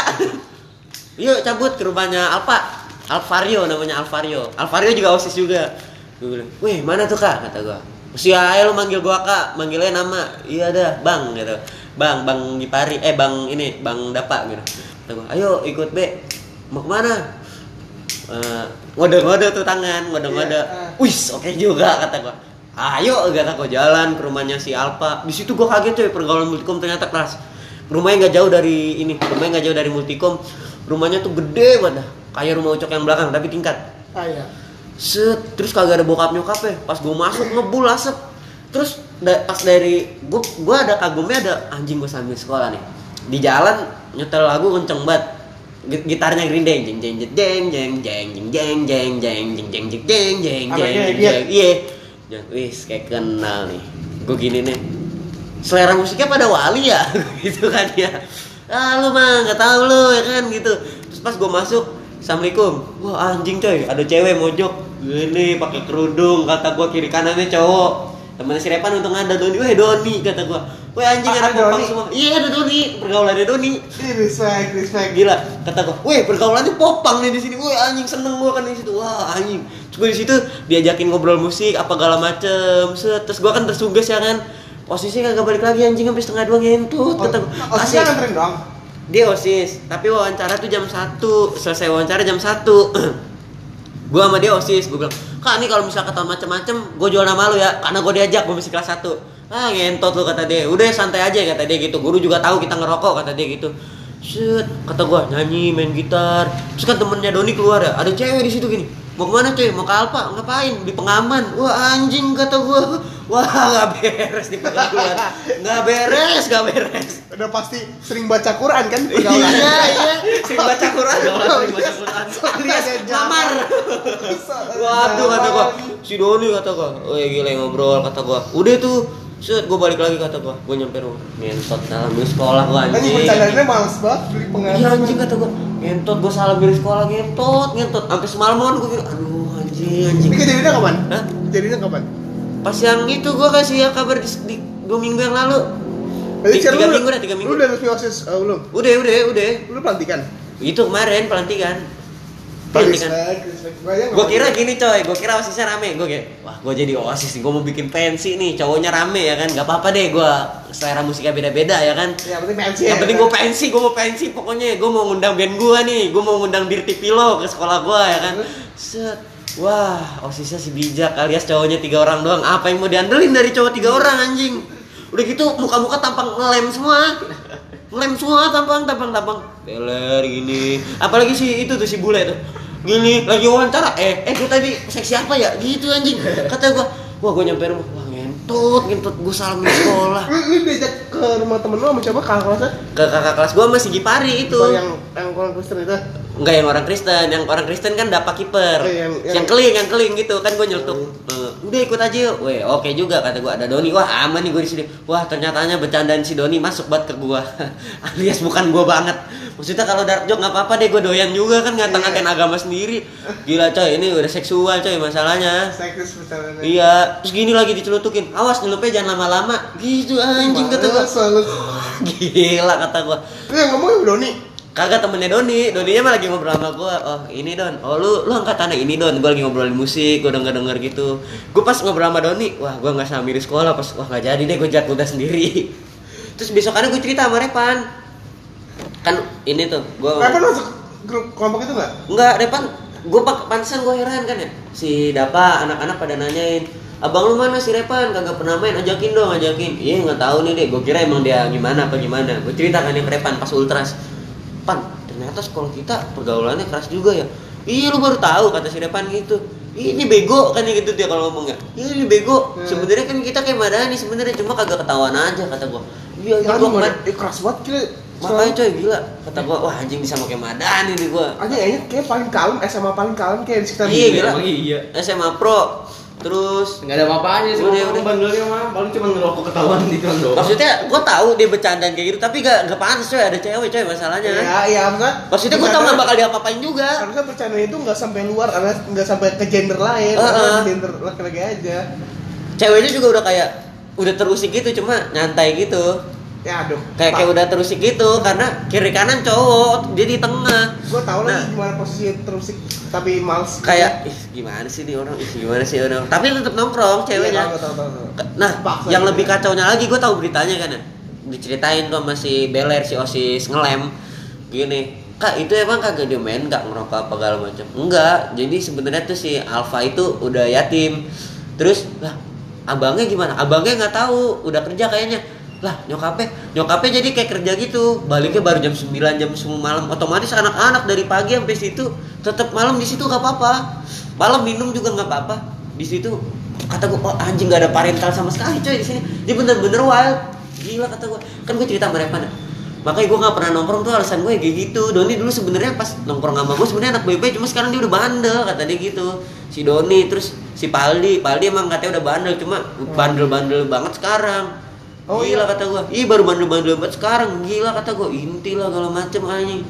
Yuk cabut ke rumahnya Alfa. Alvario namanya Alvario. Alvario juga OSIS juga. Gue bilang, "Wih, mana tuh, Kak?" kata gua. Mesti aja lu manggil gua Kak, manggilnya nama. Iya dah, Bang gitu. Bang, Bang Gipari, eh Bang ini, Bang Dapa gitu. "Ayo ikut, Be." Mau ke mana? Eh, ngode-ngode tuh tangan, ngode-ngode. Iya, ah. Wis, oke juga kata gua. Ayo kata gua jalan ke rumahnya si Alfa. Di situ gua kaget coy, pergaulan multikom ternyata keras. Rumahnya nggak jauh dari ini, rumahnya nggak jauh dari multikom. Rumahnya tuh gede banget, kayak rumah ucok yang belakang tapi tingkat. Ah iya. Set, terus kagak ada bokap nyokapnya. Pas gua masuk ngebul asap. Terus da- pas dari gua gua ada kagumnya ada anjing gua sambil sekolah nih. Di jalan nyetel lagu kenceng banget. Git- Gitarnya Green Day jeng jeng jeng jeng jeng jeng jeng jeng jeng jeng jeng jeng jeng jeng jeng jeng jeng iya. Wis kayak kenal nih. Gua gini nih. Selera musiknya pada wali ya gitu kan ya. Ah lu mah nggak tahu lu ya kan gitu. Terus pas gua masuk Assalamualaikum. Wah anjing coy, ada cewek mojok. Gini pakai kerudung, kata gua kiri kanannya cowok. Temennya si Repan untung ada Doni. Weh Doni kata gua. Weh anjing Ah, ada popang Doni? semua. Iya ada Doni, pergaulannya Doni. Respect, respect. Gila, kata gua, "Weh, pergaulannya popang nih di sini." Weh, anjing seneng gua kan di situ. Wah, anjing. Terus gua di situ diajakin ngobrol musik apa segala macem. Set, terus gua kan tersuges ya kan. Posisinya kagak balik lagi anjing sampai setengah dua ngentut kata gua. Oh, Asik. Nganterin doang. Dia OSIS, tapi wawancara tuh jam 1 Selesai wawancara jam 1 Gua sama dia OSIS, gua bilang Kak nih kalau misalnya kata macem-macem, gue jual nama lu ya Karena gue diajak, gue masih kelas 1 Ah ngentot lu kata dia, udah santai aja kata dia gitu. Guru juga tahu kita ngerokok kata dia gitu. Set, kata gua nyanyi, main gitar. Terus kan temennya Doni keluar ya, ada cewek di situ gini Mau ke mana cuy? Mau ke Alfa? Ngapain? Di pengaman Wah anjing kata gua Wah gak beres di pergaulan Gak beres, gak beres Udah pasti sering baca Quran kan Iya, iya. Sering baca Quran. Sering baca Quran. Alias ngamar. Waduh kata gua. Si Doni kata gua. Oh gila yang ngobrol kata gua. Udah tuh. Set gua balik lagi kata gua. Gua nyampe rumah. Ngentot dalam di sekolah gua Anjing anjing. bercandanya males banget beli pengalaman. Iya anjing kata gua. Ngentot gua salah di sekolah ngentot, ngentot. Sampai semalaman gua kira aduh anjing anjing. Ini kejadiannya kapan? Hah? Kejadiannya kapan? Pas yang itu gua kasih ya kabar di, di dua minggu yang lalu. Berarti Tiga minggu dah, tiga minggu. Lu udah resmi OSIS eh, belum? Udah, udah, udah. Lu pelantikan? Itu kemarin pelantikan. Respect, nggak Gue kira gini coy, gue kira osisnya rame, gue kayak, wah gue jadi osis nih, gue mau bikin pensi nih, cowoknya rame ya kan, gak apa-apa deh, gue selera musiknya beda-beda ya kan. Ya, penting pensi. Yang penting gue pensi, gue mau pensi pokoknya, gue mau ngundang band gue nih, gue mau ngundang Dirty Pillow ke sekolah gue ya kan. Set, wah osisnya si bijak alias cowoknya tiga orang doang, apa yang mau diandelin dari cowok tiga orang anjing? Udah gitu muka-muka tampang ngelem semua. Ngelem semua tampang tampang tampang. Teler gini. Apalagi si itu tuh si bule tuh. Gini lagi wawancara. Eh, eh gue tadi seksi apa ya? Gitu anjing. Kata gua, wah gue nyampe rumah, wah ngentut, ngentut gue salam di sekolah. Lu, lu diajak ke rumah temen lu sama siapa? Kakak kelasnya? Ke kakak kelas gua masih Gipari itu. Yang yang orang Kristen itu. Enggak yang orang Kristen, yang orang Kristen kan dapat kiper. Oh, yang- yang, yang- keling, yang keling gitu kan gue nyeletuk. Eh, udah ikut aja yuk. Weh, oke juga kata gue ada Doni. Wah, aman nih gue di sini. Wah, ternyatanya bercandaan si Doni masuk banget ke gua. Alias bukan gua banget. Maksudnya kalau dark joke nggak apa-apa deh, gue doyan juga kan ngata-ngatain agama sendiri. Gila coy, ini udah seksual coy masalahnya. Bercandanya. Iya, terus gini lagi dicelutukin. Awas nyelupnya jangan lama-lama. Gitu anjing kata males. Gila kata gua. Lu yang ngomong Doni. Kagak temennya Doni, Doninya mah lagi ngobrol sama gua. Oh ini Don, oh lu lu angkatannya ini Don. Gua lagi ngobrolin musik, gua denger denger gitu. Gua pas ngobrol sama Doni, wah gua nggak sambil di sekolah pas wah nggak jadi deh gua jat udah sendiri. Terus besokannya gue cerita sama Repan. Kan ini tuh, gua Kapan masuk grup kelompok itu nggak? Enggak, Repan, gue pak pantesan gue heran kan ya. Si Dapa, anak-anak pada nanyain, abang lu mana si Repan? Kagak pernah main, ajakin dong, ajakin. Iya nggak tahu nih deh. Gue kira emang dia gimana apa gimana. Gue cerita kan yang Repan pas ultras. Pan, ternyata sekolah kita pergaulannya keras juga ya. Iya lu baru tahu kata si Repan gitu. Ini bego kan gitu dia kalau ngomongnya. Iya ini bego. Hmm. Sebenarnya kan kita kayak Madani sebenarnya cuma kagak ketahuan aja kata gua. Iya, iya Ya, gua kemarin eh, keras banget kira. makanya coy gila kata gua wah anjing bisa pakai madani nih gua Aja kayaknya kayak paling kalem SMA paling kalem kayak di sekitar Iya, gila. Emang iya. SMA Pro terus Enggak ada apa-apanya sih Udah, udah. bandelnya mah paling cuma ngerokok ketahuan gitu kan doang. maksudnya gua tahu dia bercandaan kayak gitu tapi gak gak panas coy ada cewek coy masalahnya Iya, iya, maksudnya maksudnya gua tahu nggak bakal diapa-apain juga Harusnya bercanda itu nggak sampai luar, karena nggak sampai ke gender lain, Heeh. karena gender laki-laki aja. ceweknya juga udah kayak udah terusik gitu cuma nyantai gitu Ya aduh. kayak kayak udah terusik gitu karena kiri kanan cowok dia di tengah. Gue tau Nah. lagi gimana posisi terus tapi males. kayak ih gimana sih nih orang? Ih gimana sih orang? Tapi tetap nongkrong ceweknya. Iya, tahu, tahu, tahu, nah Paksa yang gitu lebih ya. kacaunya lagi gue tahu beritanya kan ya. Diceritain tuh sama si Beler si Osis ngelem. Gini kak itu emang kagak diomelin nggak ngerokok apa segala macam? Enggak jadi sebenarnya tuh si Alfa itu udah yatim. Terus lah abangnya gimana? Abangnya nggak tahu udah kerja kayaknya lah nyokapnya nyokapnya jadi kayak kerja gitu. Baliknya baru jam 9 jam 10 malam. Otomatis anak-anak dari pagi sampai situ tetap malam di situ nggak apa-apa. Malam minum juga nggak apa-apa. Di situ kata gue oh, anjing gak ada parental sama sekali coy di sini. Dia bener-bener wild. Gila kata gue kan gue cerita Revan ya. makanya gue nggak pernah nongkrong tuh alasan gue kayak gitu. Doni dulu sebenarnya pas nongkrong sama gue sebenarnya anak bebe cuma sekarang dia udah bandel kata dia gitu. Si Doni terus si Paldi. Paldi emang katanya udah bandel cuma bandel-bandel banget sekarang Oh, gila iya. kata gue ih baru bandel-bandel banget sekarang gila kata gue inti lah segala macem anjing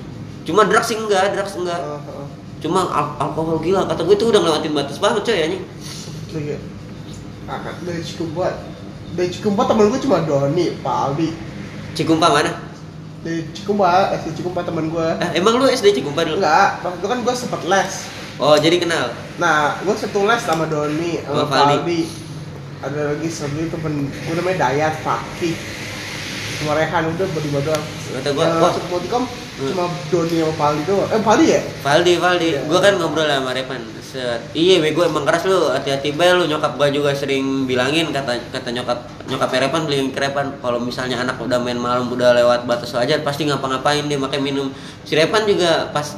cuma drugs enggak drugs enggak Heeh, heeh. cuma al- alkohol gila kata gue itu udah ngelewatin batas banget coy anjing Iya. Ah, dari Cikumpa, dari Cikumpa temen gue cuma Doni, Pak Aldi. Cikumpa mana? Dari Cikumpa, SD Cikumpa temen gue. Eh, emang lu SD Cikumpa dulu? Enggak, waktu itu kan gue sempet les. Oh, jadi kenal. Nah, gue satu les sama Doni, sama Sama Pak Aldi. Ada lagi satu temen gue namanya Dayat, Fakih. Sama Rehan udah berdua doang. Kata gua, Yang wah. Hmm. cuma Doni sama Pak Aldi doang. Eh, Pak Aldi ya? Valdi, Valdi. Iya. Gua kan ngobrol sama Repan. Set. Iya, bego emang keras lu. Hati-hati bel lu. Nyokap gua juga sering bilangin kata kata nyokap nyokap Repan beliin ke Repan kalau misalnya anak udah main malam udah lewat batas wajar pasti ngapa-ngapain dia makanya minum. Si Repan juga pas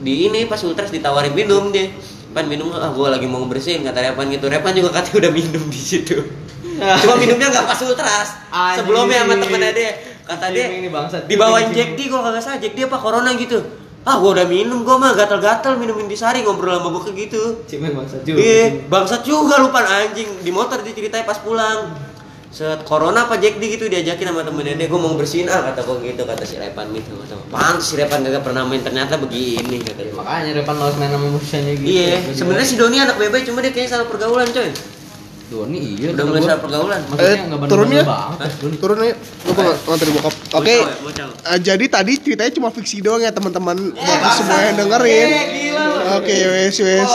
di ini pas ultras ditawarin minum dia. Pan minum ah gua lagi mau bersihin kata Repan gitu. Repan juga katanya udah minum di situ. Cuma minumnya nggak pas ultras. Sebelumnya sama temennya dia kata dia Ini bangsat. dibawain Jack D kalau kagak salah Jack D apa corona gitu ah gua udah minum gua mah gatal-gatal minumin di sari ngobrol sama gua kayak gitu Cimen bangsa juga. iya bangsat juga lupa anjing di motor dia ceritanya pas pulang set corona apa Jack D gitu diajakin sama temennya dia gua mau bersihin ah kata gua gitu kata si Repan gitu kata pantes si Repan gak pernah main ternyata begini kata dia Makanya Repan males main sama musiciannya gitu. iya sebenarnya si Doni anak bebe cuma dia kayaknya salah pergaulan coy Doni iya. udah mulai salah pergaulan Maksudnya Eh, bandel-bandel banget, Doni. Turun aja, gue mau nganter bokap. Oke, eh, jadi tadi ceritanya cuma fiksi doang ya teman-teman. Buat bangsat. semua yang dengerin. Eh. Oke, wes wes.